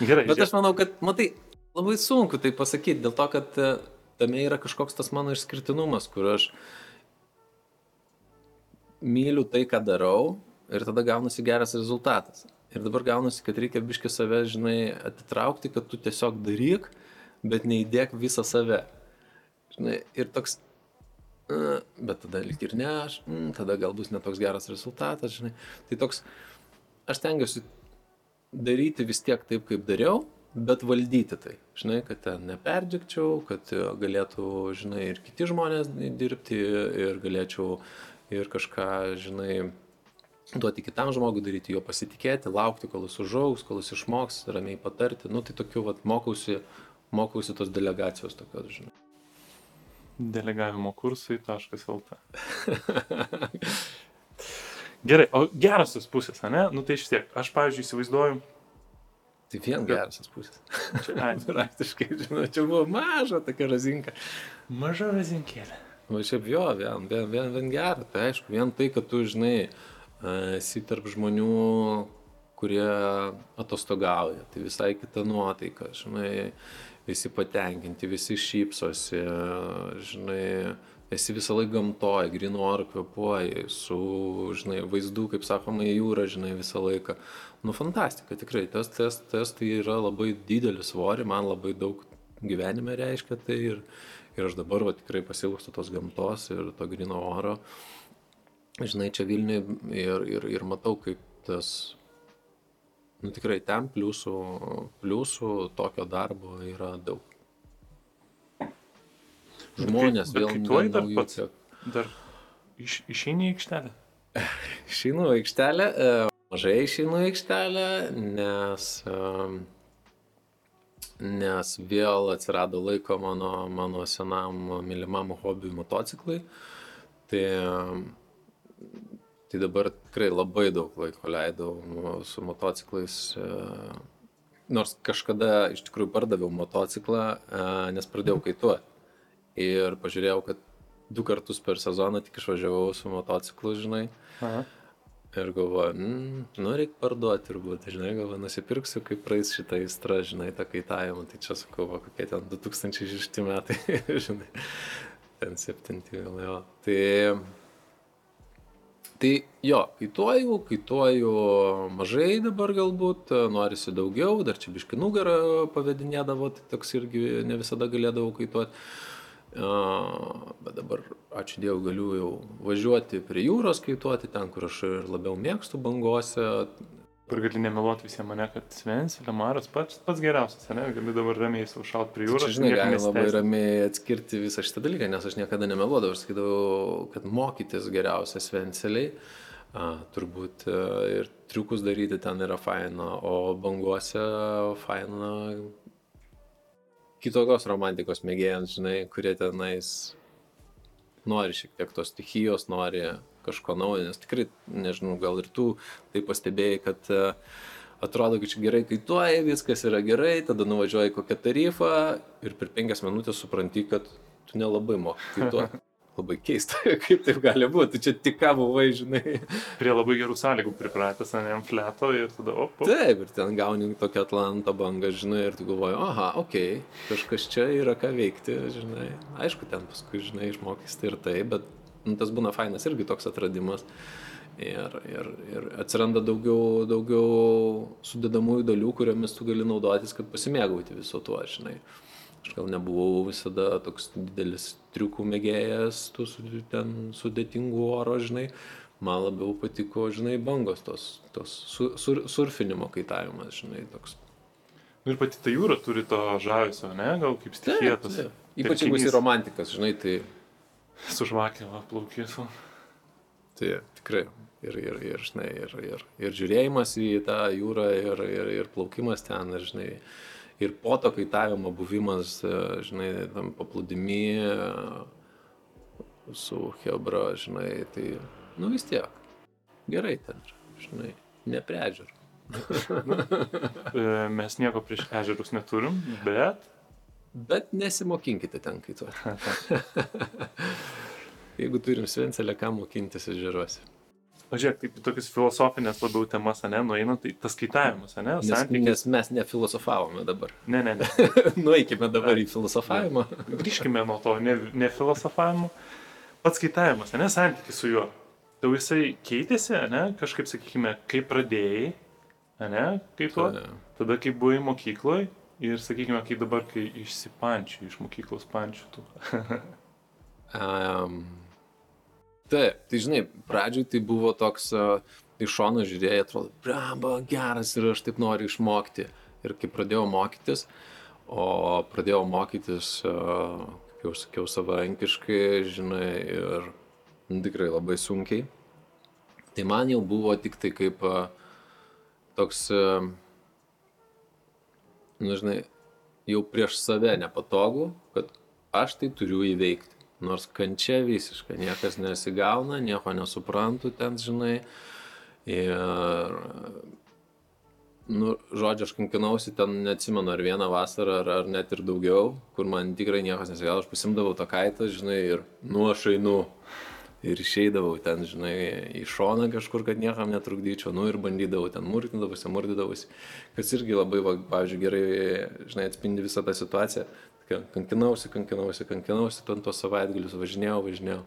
Gerai. Bet aš manau, kad, matai, labai sunku tai pasakyti, dėl to, kad e, tame yra kažkoks tas mano išskirtinumas, kur aš myliu tai, ką darau ir tada gaunasi geras rezultatas. Ir dabar gaunasi, kad reikia biški save, žinai, atitraukti, kad tu tiesiog daryk, bet neįdėk visą save. Žinai, ir toks, bet tada lik ir ne aš, tada gal bus netoks geras rezultatas, žinai. Tai toks, aš tengiuosi daryti vis tiek taip, kaip dariau, bet valdyti tai. Žinai, kad ten neperdžiakčiau, kad galėtų, žinai, ir kiti žmonės dirbti ir galėčiau ir kažką, žinai, duoti kitam žmogui, daryti jo pasitikėti, laukti, kol jis užaugs, kol jis išmoks, ramiai patarti. Nu, tai tokiu, vat, mokausi, mokausi tos delegacijos tokios, žinai. Delegavimo kursai.lt. Gerai, o gerasios pusės, ne? Nu tai iš tiek, aš, pavyzdžiui, įsivaizduoju. Tai vien gerasios pusės. Praktiškai, žinau, čia buvo maža tokia razinka. Maža razinkėlė. O šiaip jo, vien, vien, vien, vien gera, tai aišku, vien tai, kad tu, žinai, uh, esi tarp žmonių, kurie atostogauja, tai visai kita nuotaika, žinai, visi patenkinti, visi šypsosi, žinai, esi visą laiką gamtoje, grinu orą kvepuoji, su, žinai, vaizdu, kaip sakoma, į jūrą, žinai, visą laiką. Nu, fantastika, tikrai, tas testas tes, tai yra labai didelis svorį, man labai daug gyvenime reiškia tai ir, ir aš dabar va, tikrai pasilgstu tos gamtos ir to grino oro. Uh, žinai, čia Vilniui ir, ir, ir matau, kaip tas, nu tikrai ten pliusų, pliusų tokio darbo yra daug. Žmonės bet, bet vėl dar pats. Dar iš, išeini į aikštelę? išeinu į aikštelę, e, mažai išeinu į aikštelę, nes, e, nes vėl atsirado laiko mano, mano senam mylimam hobiui motociklai. Tai Tai dabar tikrai labai daug laiko leidau su motociklais. E, nors kažkada iš tikrųjų pardaviau motociklą, e, nes pradėjau kaituoti. Ir pažiūrėjau, kad du kartus per sezoną tik išvažiavau su motociklu, žinai. Aha. Ir galvoju, mm, nu reikia parduoti turbūt, žinai, galvoju, nusipirksiu, kaip praeis šitą įstrą, žinai, tą kaitavimą. Tai čia sakau, va, kokie ten 2006 metai, žinai, ten 7 gal jo. Tai, tai jo, kaituoju, kaituoju mažai dabar galbūt, norisi daugiau, dar čia biški nugarą pavedinėdavo, tai toks irgi ne visada galėdavau kaituoti. Bet dabar, ačiū Dievui, galiu jau važiuoti prie jūros kaituoti, ten, kur aš ir labiau mėgstu bangose. Kur gali nemeluoti visiems mane, kad Svens, Lemaras pats, pats geriausias, ne? Gali dabar ramiai saušaut prie jūros. Aš žinai, gali labai ramiai atskirti visą šitą dalyką, nes aš niekada nemeluodavau, aš sakydavau, kad mokytis geriausia Svenseliai. A, turbūt a, ir triukus daryti ten yra faina, o banguose faina kitokios romantikos mėgėjams, žinai, kurie tenais nori šiek tiek tos stichijos, nori kažko naujo, nes tikrai, nežinau, gal ir tu tai pastebėjai, kad uh, atrodo, kad čia gerai kaituoja, viskas yra gerai, tada nuvažiuoji kokią tarifą ir per penkias minutės supranti, kad tu nelabai mokai kaituoti. labai keista, kaip taip gali būti. Čia tik ką buvai, žinai. Prie labai gerų sąlygų pripratęs ant jam fleto ir tada op. op. Taip, ir ten gauni tokią Atlanto bangą, žinai, ir tu galvoji, aha, okei, okay, kažkas čia yra ką veikti, žinai. Aišku, ten paskui, žinai, išmokys tai ir tai, bet nu, tas būna fainas irgi toks atradimas. Ir, ir, ir atsiranda daugiau, daugiau sudedamųjų dalių, kuriomis tu gali naudotis, kad pasimėgauti viso tuo, žinai. Aš gal nebuvau visada toks didelis triukų mėgėjas, tų ten sudėtingų oro, žinai. Man labiau patiko, žinai, bangos tos, tos sur, surfinimo kaitavimas, žinai, toks. Nu ir pati ta jūra turi to žavesio, ne? Gal kaip stikėtas. Ypač jeigu esi romantikas, žinai, tai... Su žvakėva plaukėsiu. Tai tikrai. Ir, ir, ir, žinai, ir, ir, ir žiūrėjimas į tą jūrą, ir, ir, ir plaukimas ten, ir, žinai, ir po to kaitavimo buvimas, žinai, tam paplūdimi e, su Hebra, žinai, tai, nu vis tiek, gerai ten, žinai, ne prie ežero. E, mes nieko prieš ežerus neturim, bet. Bet nesimokinkite ten kaituoti. Jeigu turim svencelę, ką mokintis ežeruose. Pažiūrėk, taip, tokias filosofinės labiau temas, ne, nueina, tai tas kaitavimas, ne, nes, santykis. Nes mes nefilosofavome dabar. Ne, ne, ne. Nueikime dabar į filosofavimą. Grįžkime nuo to ne, ne. Pats kaitavimas, ne, santykis su juo. Tau jisai keitėsi, ne, kažkaip, sakykime, kaip pradėjai, ne, kaip tuo, tada kai buvai mokykloje ir, sakykime, kai dabar, kai išsipančiai iš mokyklos pančių tų. um Taip, tai žinai, pradžioj tai buvo toks uh, iš šono žiūrėjai, atrodo, bramba, geras ir aš taip noriu išmokti. Ir kai pradėjau mokytis, o pradėjau mokytis, uh, kaip jau sakiau, savarankiškai, žinai, ir tikrai labai sunkiai, tai man jau buvo tik tai kaip uh, toks, uh, nu, žinai, jau prieš save nepatogu, kad aš tai turiu įveikti Nors kančia visiškai, niekas nesigauna, nieko nesuprantu ten, žinai. Ir, nu, žodžiu, aš kankinausi ten, neatsimenu, ar vieną vasarą, ar, ar net ir daugiau, kur man tikrai niekas nesigavo, aš pasimdavau tą kaitą, žinai, ir nu aš einu. Ir išeidavau ten, žinai, į šoną kažkur, kad niekam netrukdyčiau, nu ir bandydavau ten murtindavausi, murtydavausi, kas irgi labai, va, pavyzdžiui, gerai, žinai, atspindi visą tą situaciją kankinausi, kankinausi, kankinausi, ten tos savaitgalius važinėjau, važinėjau.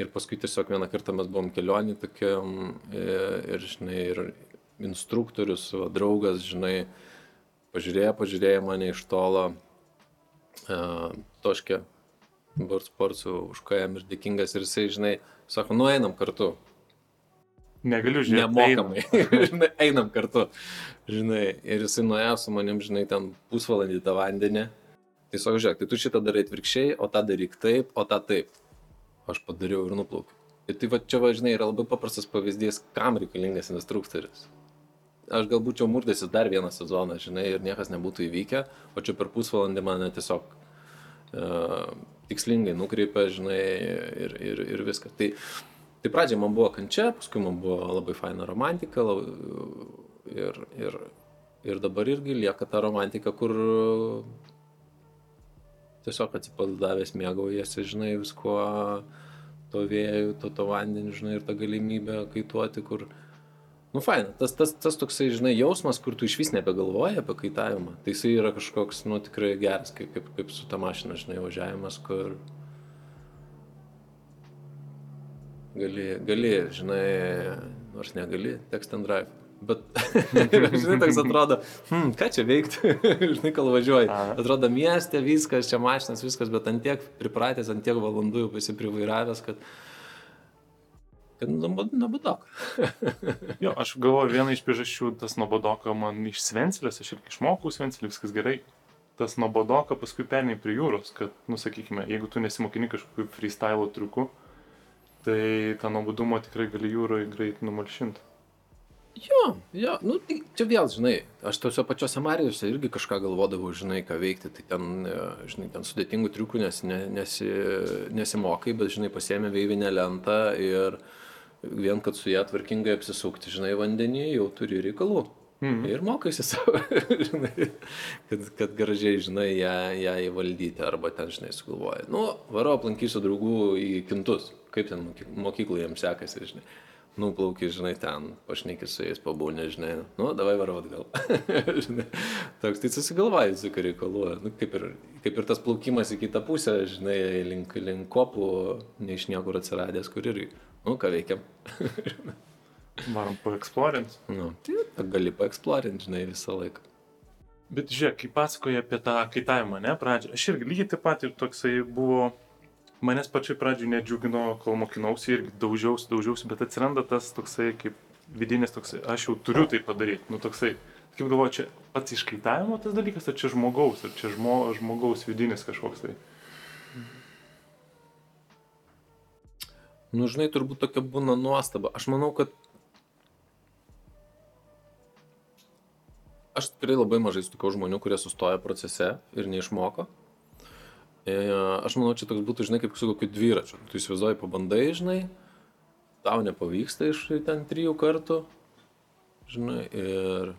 Ir paskui tiesiog vieną kartą mes buvom kelionį tokiam ir, ir, žinai, ir instruktorius, va, draugas, žinai, pažiūrėjo, pažiūrėjo mane iš tolo, uh, toškė, Bortsportsų už ką jam ir dėkingas ir jisai, žinai, sako, nu einam kartu. Negaliu žiūrėti. Nemokamai. žinai, einam kartu. Žinai, ir jisai nuėjo su manim, žinai, ten pusvalandį tą vandenį Tai sako, žiūrėk, tai tu šitą darai atvirkščiai, o tą daryk taip, o tą taip. Aš padariau ir nuplaukiau. Ir tai va čia, va, žinai, yra labai paprastas pavyzdys, kam reikalingas instruktorius. Aš galbūt čia murdėsis dar vieną sezoną, žinai, ir niekas nebūtų įvykę, o čia per pusvalandį mane tiesiog uh, tikslingai nukreipia, žinai, ir, ir, ir viskas. Tai, tai pradžiai man buvo kančia, paskui man buvo labai faina romantika ir, ir, ir dabar irgi lieka ta romantika, kur tiesiog atsipalaidavęs mėgaujasi, žinai, viskuo, to vėjų, to, to vandeniu, žinai, ir tą galimybę kaituoti, kur, nu, faina, tas, tas, tas toksai, žinai, jausmas, kur tu iš vis nebegalvoji apie kaitavimą, tai jisai yra kažkoks, nu, tikrai geras, kaip, kaip, kaip su ta mašina, žinai, važiavimas, kur gali, gali, žinai, nors negali, text and drive. Bet, žinai, toks atrodo, hmm, ką čia veikti, žinai, kol važiuoji. Atrodo, mieste viskas, čia mašinas, viskas, bet ant tiek pripratęs, ant tiek valandų jau esi privairavęs, kad, kad nuobodok. jo, aš galvoju, viena iš priežasčių tas nuobodoko man iš Svencelės, aš irgi išmokau Svencelį, viskas gerai. Tas nuobodoka paskui perniai prie jūros, kad, nu, sakykime, jeigu tu nesimokini kažkokiu freestyle triuku, tai tą nuobodumą tikrai gali jūroje greit numalšinti. Jo, jo, nu, tai čia vėl, žinai, aš tose pačiose Marijose irgi kažką galvodavau, žinai, ką veikti, tai ten, e, žinai, ten sudėtingų triukų nes, ne, nesi, nesimokai, bet, žinai, pasėmė veivinę lentą ir vien, kad su ją tvarkingai apsisukti, žinai, vandenį, jau turi reikalų. Mm. Ir mokaisi savo, žinai, kad, kad gražiai, žinai, ją, ją įvaldyti arba ten, žinai, sugalvoja. Nu, varo aplankysiu draugų į kintus, kaip ten mokyklai jiems sekasi, žinai nuplauki, žinai, ten, pašneki su jais pabūnė, žinai, nu, davai varot gal. žinai, toks, tai susigalvai visokių reikalų, nu, kaip, ir, kaip ir tas plaukimas į kitą pusę, žinai, link, link kopų, ne iš niekur atsiradęs, kur irgi, nu, ką veikiam. Varom paeksplorint. Nu, tai gali paeksplorint, žinai, visą laiką. Bet žiūrėk, kai pasakoja apie tą kaitavimą, ne, pradžią, aš irgi lygiai taip pat ir toksai buvo manęs pačioj pradžioj nedžiugino, kol mokinausi irgi daužiausi, daužiausi, bet atsiranda tas toksai kaip vidinis toksai, aš jau turiu tai padaryti, nu toksai, kaip galvoju, čia pats iškaitavimo tas dalykas, ar čia žmogaus, ar čia žmo, žmogaus vidinis kažkoks tai. Nu, žinai, turbūt tokia būna nuostaba. Aš manau, kad aš tikrai labai mažai sutikau žmonių, kurie sustoja procese ir neišmoko. E, aš manau, čia toks būtų, žinai, kaip su kokiu dviračiu. Tu įsivaizduoji, pabandai, žinai, tau nepavyksta iš ten trijų kartų, žinai, ir,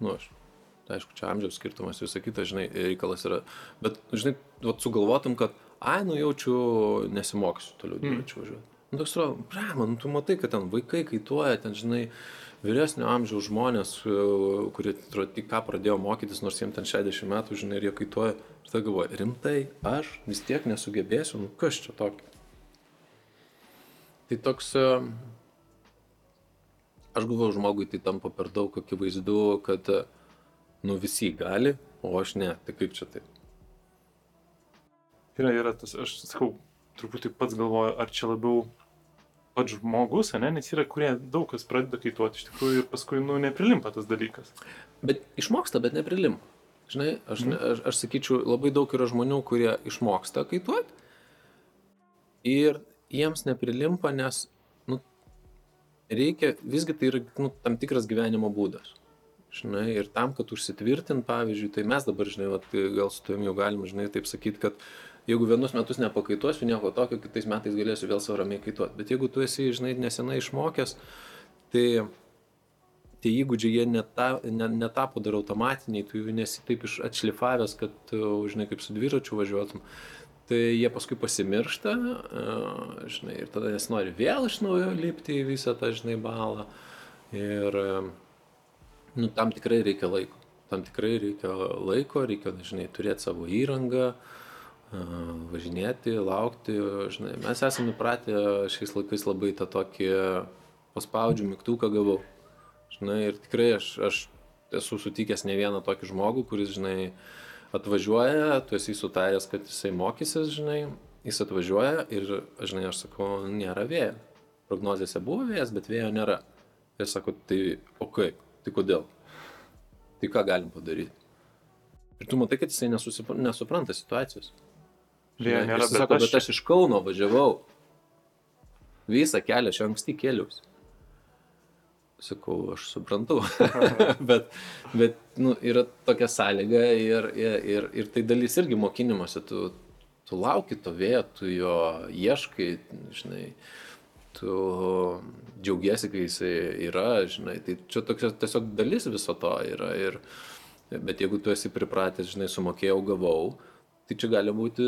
nu, aš, tai aišku, čia amžiaus skirtumas, visą kitą, žinai, reikalas yra, bet, žinai, vat, sugalvotum, kad, ai, nu, jaučiu, nesimokysiu toliau mm. dviračiu važiuoti. Mm. Nu, toks, bre, man, tu matai, kad ten vaikai kaituoja, ten, žinai, vyresnio amžiaus žmonės, e, kurie tik ką pradėjo mokytis, nors jiems ten 60 metų, žinai, ir jie kaituoja. Ir tada galvoju, rimtai, aš vis tiek nesugebėsiu, nu kas čia tokio. Tai toks, e, aš galvoju, žmogui tai tampa per daug akivaizdu, kad, e, nu visi gali, o aš ne, tai kaip čia taip. Yra, yra tas, aš sakau, truputį pats galvoju, ar čia labiau pats žmogus, ne, nes yra, kurie daug kas pradeda kaituoti iš tikrųjų ir paskui, nu, neprilimpa tas dalykas. Bet išmoksta, bet neprilimpa. Žinai, aš, mm. aš, aš sakyčiau, labai daug yra žmonių, kurie išmoksta kaituoti ir jiems neprilimpa, nes, nu, reikia, visgi tai yra, nu, tam tikras gyvenimo būdas. Žinai, ir tam, kad užsitvirtint, pavyzdžiui, tai mes dabar, žinai, vat, gal su tavim jau galim, žinai, taip sakyti, kad jeigu vienus metus nepakaituosiu, nieko tokio, kitais metais galėsiu vėl savo ramiai kaituoti. Bet jeigu tu esi, žinai, nesenai išmokęs, tai tie įgūdžiai jie neta, ne, netapo dar automatiniai, tu jų nesi taip iš atšlifavęs, kad, žinai, kaip su dviračiu važiuotum. Tai jie paskui pasimiršta, žinai, ir tada nesinori vėl iš naujo lipti į visą tą, žinai, balą. Ir, nu, tam tikrai reikia laiko. Tam tikrai reikia laiko, reikia, žinai, turėti savo įrangą, uh, važinėti, laukti. Žinai, mes esame įpratę šiais laikais labai tą tokį paspaudžiu mygtuką gavau. Žinai, ir tikrai aš, aš esu sutikęs ne vieną tokį žmogų, kuris, žinai, atvažiuoja, tu esi sutaręs, kad jisai mokysis, žinai, jis atvažiuoja ir, žinai, aš sakau, nėra vėjo. Prognozėse buvo vėjas, bet vėjo nėra. Ir sako, tai o kaip, tai kodėl? Tai ką galim padaryti? Ir tu matai, kad jisai nesupranta situacijos. Vėjo nėra, bet, sako, aš... bet aš iš Kauno važiavau. Visą kelią aš anksti kelius. Sakau, aš suprantu. bet bet nu, yra tokia sąlyga ir, ir, ir, ir tai dalis irgi mokinimuose. Tu, tu lauki to vėjo, tu jo ieškai, žinai, tu džiaugiesi, kai jisai yra, žinai. Tai čia tokia tiesiog dalis viso to yra. Ir, bet jeigu tu esi pripratęs, žinai, sumokėjau, gavau, tai čia gali būti,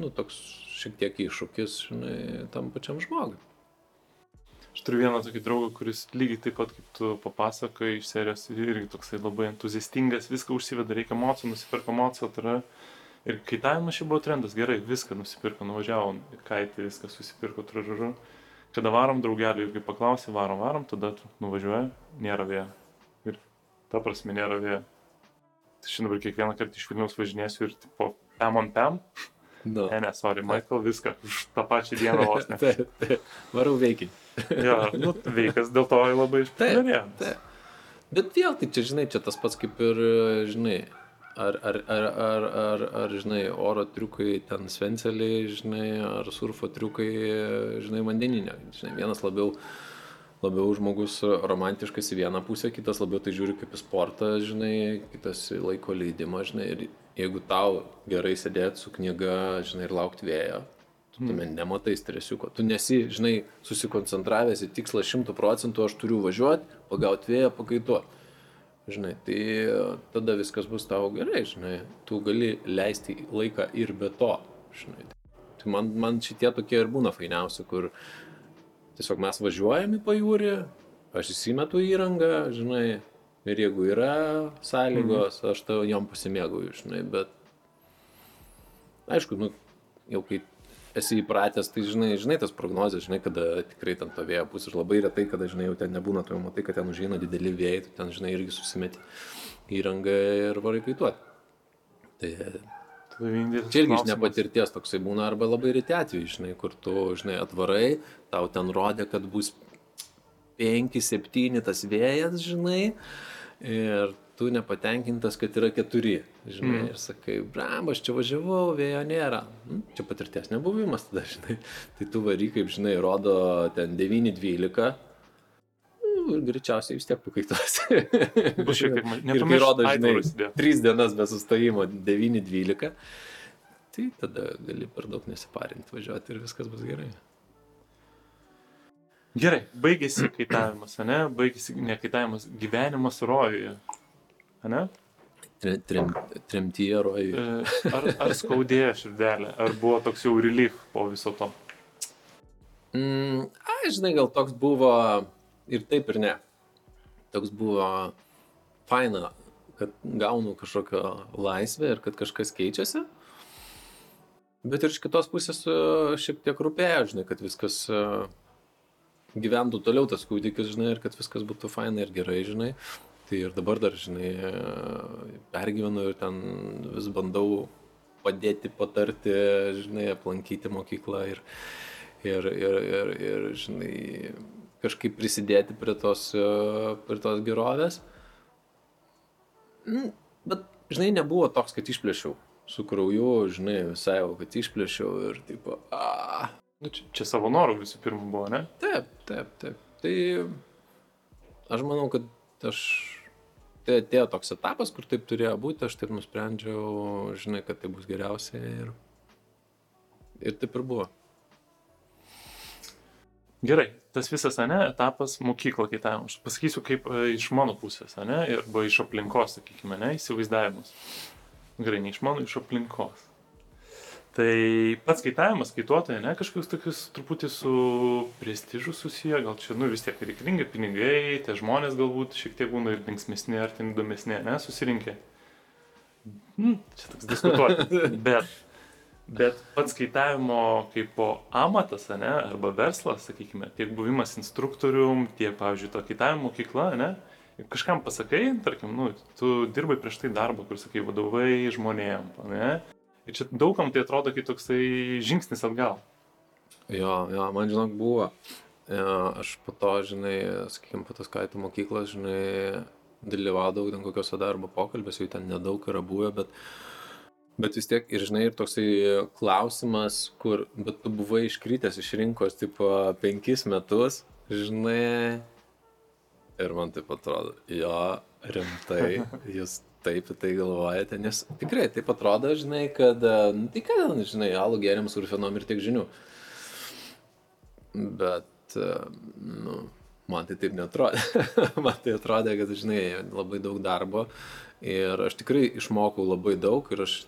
nu, toks šiek tiek iššūkis, žinai, tam pačiam žmogui. Aš turiu vieną tokį draugą, kuris lygiai taip pat kaip tu papasakai iš serijos irgi toksai labai entuziastingas, viską užsiveda, reikia moco, nusipirko moco, tai yra. Ir kaitavimas šiaip buvo trendas, gerai, viską nusipirko, nuvažiavo, kaitį, viską susipirko, tružažu. Kada varom draugelį, irgi paklausė, varom, varom, tada nuvažiuoja, nėra vėjo. Ir ta prasme nėra vėjo. Tai šiandien dabar kiekvieną kartą iš Vilniaus važinėsiu ir tipo, pem on pem. Nu. Ne, ne, sorry, Michael, viską už tą pačią dieną vos ne. Taip, taip. Varau veikiai. jo, nu, veikas dėl to labai. Taip. Bet vėl, tai čia, žinai, čia tas pats kaip ir, žinai, ar, ar, ar, ar, ar, ar žinai, oro triukai ten svenceliai, žinai, ar surfo triukai, žinai, vandeninė. Žinai, vienas labiau, labiau žmogus romantiškas į vieną pusę, kitas labiau tai žiūri kaip į sportą, žinai, kitas į laiko leidimą, žinai, ir jeigu tau gerai sėdėti su knyga, žinai, ir laukti vėjo, tu tame nematai stresiuko. Tu nesi, žinai, susikoncentravęs į tikslą šimtų procentų, aš turiu važiuoti, pagauti vėją, pakaituoti. Žinai, tai tada viskas bus tau gerai, žinai, tu gali leisti laiką ir be to, žinai. Tai man, man šitie tokie ir būna fainiausi, kur tiesiog mes važiuojame į pajūrį, aš įsimetu įrangą, žinai, ir jeigu yra sąlygos, aš tau jom pasimėgauju, žinai, bet aišku, nu, jau kai esi įpratęs, tai žinai, žinai tas prognozes, žinai, kada tikrai ten to vėjo bus ir labai retai, kada, žinai, jau ten nebūna, tu jau matai, kad ten užeina dideli vėjai, tu ten, žinai, irgi susimeti įrangą ir varai kaituoti. Tai čia irgi iš nepatirties toksai būna arba labai reti atvejai, žinai, kur tu, žinai, atvarai, tau ten rodė, kad bus 5-7 tas vėjas, žinai, ir tu nepatenkintas, kad yra 4, žinai, Mm. ir sakai, bram, aš čia važiavau, vėjo nėra. Nu, čia patirties nebuvimas tada, žinai. Tai tu vary, kaip žinai, rodo ten 9-12. Ir greičiausiai vis tiek pakaituosi. Bus šiek tiek mažiau. Ir kai rodo, žinai, aitvarus įdėt. 3 dienas be sustojimo 9-12, tai tada gali per daug nesiparinti važiuoti ir viskas bus gerai. Gerai, baigėsi kaitavimas, ne? Baigėsi ne kaitavimas, gyvenimas rojuje. Ne? Tre- Trem, tremtyje rojuje. E, Ar, ar skaudėjo širdelė, ar buvo toks jau relief po viso to? Mm, ai, žinai, gal toks buvo ir taip ir ne. Toks buvo faina, kad gaunu kažkokią laisvę ir kad kažkas keičiasi. Bet ir iš kitos pusės e, šiek tiek rūpėjo, žinai, kad viskas e, gyventų toliau tas kūdikis, žinai, ir kad viskas būtų faina ir gerai, žinai. Tai ir dabar dar, žinai, e, pergyvenu ir ten vis bandau padėti, patarti, žinai, aplankyti mokyklą ir, ir, ir, ir, ir žinai, kažkaip prisidėti prie tos, e, prie tos gerovės. Mm, Bet, žinai, nebuvo toks, kad išplėšiau su krauju, žinai, visai jau, kad išplėšiau ir taip, a, Nu, čia, čia savo norų visų pirma buvo, ne? Taip, taip, taip. Tai aš manau, kad aš. Tai atėjo toks etapas, kur taip turėjo būti, aš taip nusprendžiau, žinai, kad tai bus geriausia ir. Ir taip ir buvo. Gerai, tas visas, ne, etapas mokyklo kaitavimo. Aš pasakysiu kaip e, iš mano pusės, ne, arba iš aplinkos, sakykime, ne, įsivaizdavimas. Gerai, ne iš mano, iš aplinkos. Tai pats kaitavimas, kaituotojai, ne, kažkoks tokius truputį su prestižu susiję, gal čia, nu vis tiek reikalingi pinigai, tie žmonės galbūt šiek tiek būna ir linksmesni, ar ten įdomesni, ne, susirinkę. Hmm, čia toks diskutuoti. Bet Bet pats kaitavimo kaip po amatas, ne, arba verslas, sakykime, tiek buvimas instruktorium, tiek, pavyzdžiui, to kaitavimo mokykla, ne, kažkam pasakai, tarkim, nu, tu dirbai prieš tai darbą, kur sakai, vadovai žmonėm, ne, ir čia daugam tai atrodo kaip toksai žingsnis atgal. Jo, jo, man žinok buvo. E, Aš po to, žinai, sakykime, po tos kaito mokyklos, žinai, dalyvaudavau ten kokiuose darbo pokalbėse, jų ten nedaug yra buvę, bet, bet vis tiek ir, žinai, ir toksai klausimas, kur, bet tu buvai iškritęs iš rinkos, tipo, penkis metus, žinai, ir man taip atrodo, jo, rimtai, jūs taip į tai galvojate, nes tikrai taip atrodo, žinai, kad, e, nu, tai ką, žinai, alų geriam surfinom ir tiek žinių. Bet, e, nu, man tai taip netrodė. man tai atrodė, kad, žinai, labai daug darbo ir aš tikrai išmokau labai daug ir aš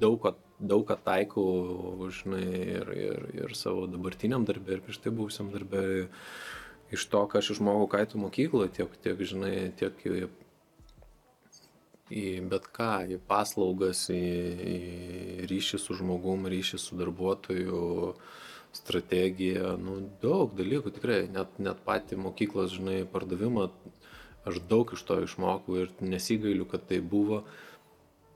daug, ką- daug ką taikau, žinai, ir, ir, ir savo dabartiniam darbė, ir prieš tai buvusiam darbė, iš to, ką aš išmokau kaitų mokykloje, tiek, tiek, žinai, tiek į, į bet ką, į paslaugas, į, į ryšį su žmogum, ryšį su darbuotoju, strategiją, nu, daug dalykų, tikrai, net, net pati mokyklos, žinai, pardavimą, aš daug iš to išmokau ir nesigailiu, kad tai buvo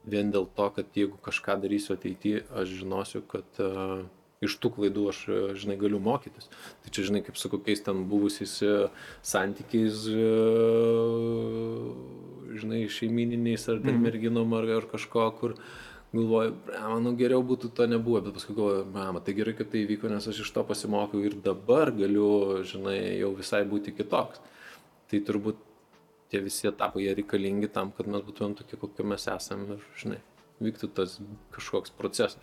vien dėl to, kad jeigu kažką darysiu ateityje, aš žinosiu, kad uh, iš tų klaidų aš, e, žinai, galiu mokytis. Tai čia, žinai, kaip su kokiais ten buvusiais e, santykiais, žinai, šeimininiais ar ten Mhm. merginom ar, ar kažko, kur galvoju, manau, geriau būtų to nebuvo, bet paskui galvoju, mama, tai gerai, kad tai įvyko, nes aš iš to pasimokiau ir dabar galiu, žinai, jau visai būti kitoks. Tai turbūt tie visi etapai jie reikalingi tam, kad mes būtumėm tokie, kokie mes esame ir, žinai, vyktų tas kažkoks procesas.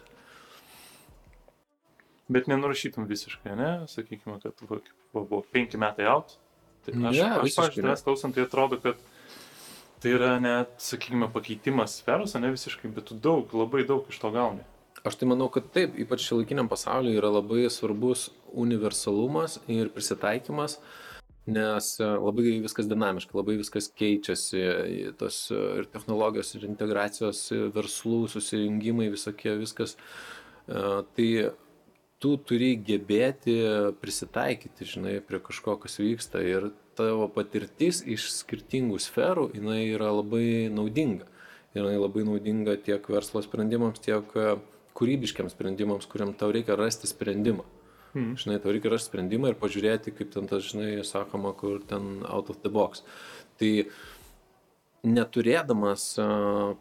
Bet nenurašytum visiškai, ne? Sakykime, kad va, buvo penki metai out. Tai aš, Ne, aš ne. tavęs klausant, tai atrodo, kad tai yra net, sakykime, pakeitimas sferos, ne visiškai, bet tu daug, labai daug iš to gauni. Aš tai manau, kad taip, ypač šiuolaikiniam pasauliu yra labai svarbus universalumas ir prisitaikymas, nes e, labai viskas dinamiška, labai viskas keičiasi, tos e, ir technologijos, ir integracijos, e, verslų, susijungimai, visokie viskas. Tai tu turi gebėti prisitaikyti, žinai, prie kažko, kas vyksta ir tavo patirtis iš skirtingų sferų, jinai yra labai naudinga. Ir jinai labai naudinga tiek verslo sprendimams, tiek kūrybiškiams sprendimams, kuriam tau reikia rasti sprendimą. Mhm. Žinai, tau reikia rasti sprendimą ir pažiūrėti, kaip ten tas, žinai, sakoma, kur ten out of the box. Tai neturėdamas uh,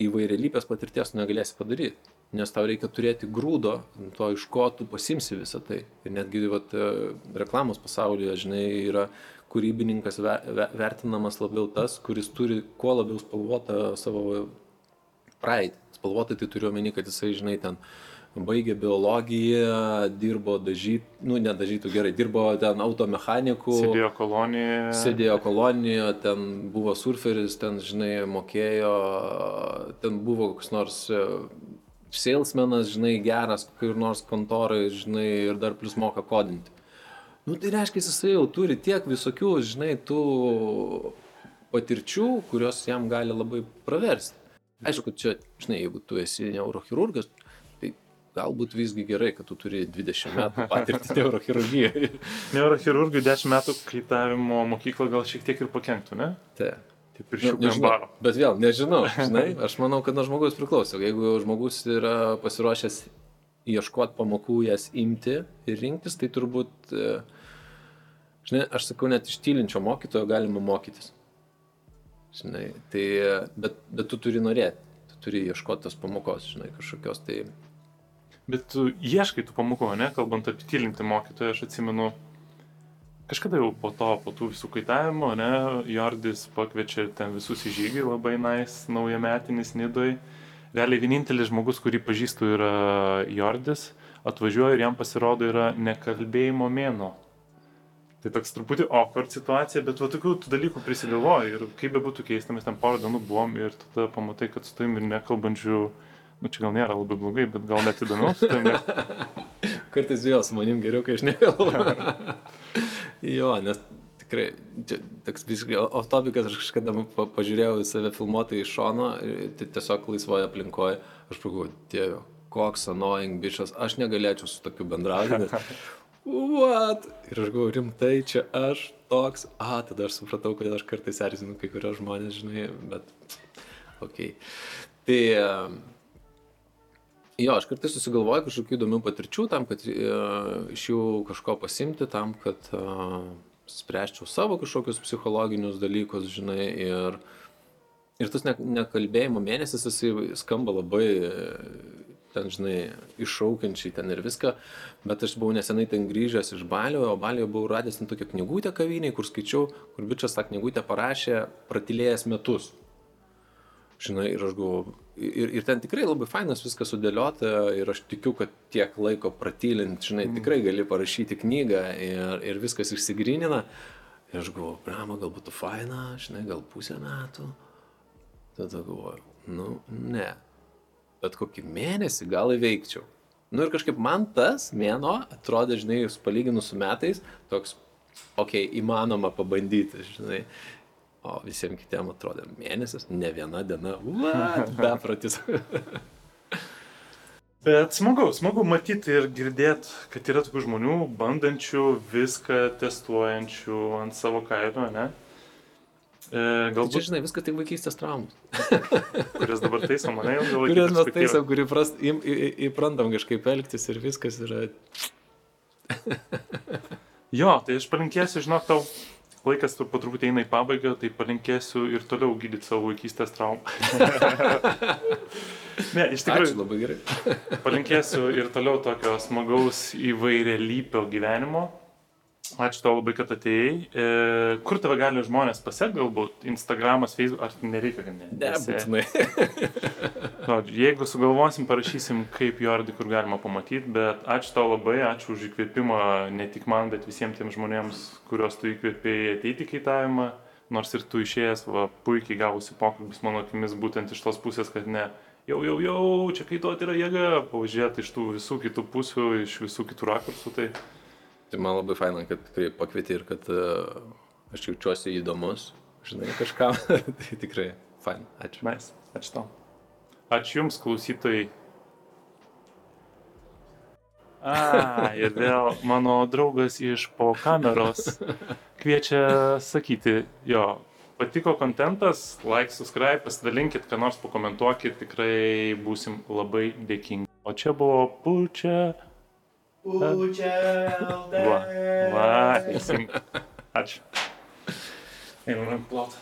įvairialypės patirties negalėsi padaryti. Nes tau reikia turėti grūdo, to iš ko tu pasimsi visą tai. Ir netgi vat, e, reklamos pasaulyje, žinai, yra kūrybininkas ve- ve- vertinamas labiau tas, kuris turi kuo labiau spalvotą savo praeitį. Spalvotai tai turiu omeny, kad jisai, žinai, ten baigė biologiją, dirbo dažyt, nu, nedažytų gerai, dirbo ten automechaniku. Sėdėjo kolonijoje. Sėdėjo kolonijoje, ten buvo surferis, ten, žinai, mokėjo, ten buvo koks nors e, salesmenas, žinai, geras, kur nors kontorai, žinai, ir dar plus moka kodinti. Nu, tai reiškia, jisai jau turi tiek visokių, žinai, tų patirčių, kurios jam gali labai praversti. Aišku, čia, žinai, jeigu tu esi neurochirurgas, galbūt visgi gerai, kad tu turi 20 metų patirtį neurochirurgijoje. Neurochirurgui 10 metų kaitavimo mokykla gal šiek tiek ir pakenktų, ne? Tai. Taip ir Nu, šių nežinau, baro. bet vėl, nežinau, žinai, aš manau, kad nuo žmogaus priklauso. Jeigu žmogus yra pasiruošęs ieškoti pamokų, jas imti ir rinktis, tai turbūt, e, žinai, aš sakau, net iš tylinčio mokytojo galima mokytis. Žinai, tai, e, bet, bet tu turi norėti, tu turi ieškoti tos pamokos, žinai, kažkokios tai... Bet tu ieškai tų pamokų, ne? Kalbant apie tylinti mokytoją, aš atsimenu, kažkada jau po to, po tų visų kaitavimų, ne, Jordis pakviečia ten visus į žygį, labai nais, naujametinis Nidoj. Realiai vienintelis žmogus, kurį pažįstu, yra Jordis, atvažiuoja ir jam pasirodo yra nekalbėjimo mėno. Tai toks truputį awkward situacija, bet va tokių dalykų prisigalvoju ir kaip be būtų keista, mes ten porą dienų buvom ir tada pamatai, kad su tavim ir nekalbančių, nu čia gal nėra labai blogai, bet gal net įdomiau su tavim. ne- Kartais vėl su manim geriau, kai aš nekalbu. jo, nes tikrai, čia toks visiškai off topikas, aš kažkada pa, pažiūrėjau į save filmuotą iš šono, ir tai tiesiog laisvoje aplinkoje, aš pagalvoju, dieve, koks annoying bičias, aš negalėčiau su tokiu bendrauti. What? Ir aš galvoju, rimtai, čia aš toks, a, tada aš supratau, kodėl aš kartais erzinu kai kurios žmonės, žinai, bet. Okay. Tai, em, Jo, aš kartais susigalvoju kažkokių įdomių patirčių tam, kad e, iš jų kažko pasimti, tam, kad e, spręsčiau savo kažkokius psichologinius dalykus, žinai, ir, ir tas ne, nekalbėjimo mėnesis, jisai skamba labai, e, ten, žinai, iššaukiančiai ten ir viską, bet aš buvau nesenai ten grįžęs iš Balio, o Balio buvau radęs ten tokią knygutę kaviniai, kur skaičiau, kur bičias tą knygutę parašė pratilėjęs metus. Žinai, ir aš galvoju, ir, ir ten tikrai labai fainas viskas sudėliota ir aš tikiu, kad tiek laiko pratylint, žinai, tikrai gali parašyti knygą ir, ir viskas išsigrynina. Ir aš galvoju, brama, gal būtų faina, žinai, gal pusę metų. Tada galvoju, nu, ne. bet kokį mėnesį gal įveikčiau. Nu ir kažkaip man tas mėno atrodė, žinai, palyginus su metais, toks, okei, okay, įmanoma pabandyti, žinai. O visiems kitiems atrodė mėnesis, ne viena diena, bepratis. Bet smagu, smagu matyti ir girdėti, kad yra tokių žmonių, bandančių viską, testuojančių ant savo kailio, ne? E, galbūt... Čia, žinai, viskas tik vaikystės traumos. kurias dabar taisom, mane jau laikyti. Kurias mes taisom, kurį prast, į, į, įprantam kažkaip elgtis ir viskas yra. jo, tai aš palinkėsiu, žinok, tau laikas po truputį eina į pabaigą, tai palinkėsiu ir toliau gydyti savo vaikystės traumą. ne, iš tikrųjų. Ačiū labai gerai. palinkėsiu ir toliau tokio smagaus įvairialypio gyvenimo Ačiū tau labai, kad atėjai. E, kur tave gali žmonės pasiekti, galbūt Instagramas, Facebook, ar nereikia, kad ne? Nebūtinai. no, jeigu sugalvosim, parašysim, kaip Jordi, kur galima pamatyti, bet ačiū tau labai, ačiū už įkvėpimą ne tik man, bet visiems tiems žmonėms, kuriuos tu įkvėpėjai ateiti į kaitavimą, nors ir tu išėjęs, va, puikiai gavusi pokalbis mano akimis būtent iš tos pusės, kad ne, jau, jau, jau, čia kaituoti yra jėga, paužiūrėti iš tų visų kitų pusių, iš visų kitų rakursų. Tai Tai man labai faina, kad tikrai pakvieti ir kad uh, aš jaučiuosi įdomus, žinai, kažkam. tai tikrai fain. Ačiū. Nice. Ačiū tau. Ačiū Jums, klausytojai. A, ir vėl mano draugas iš po kameros kviečia sakyti, jo, patiko kontentas, like, subscribe, pasidalinkit, ką nors pakomentuokit, tikrai būsim labai dėkingi. O čia buvo pučia. Pučiau. Va, va, teisingai. Ačiū. Einam plot.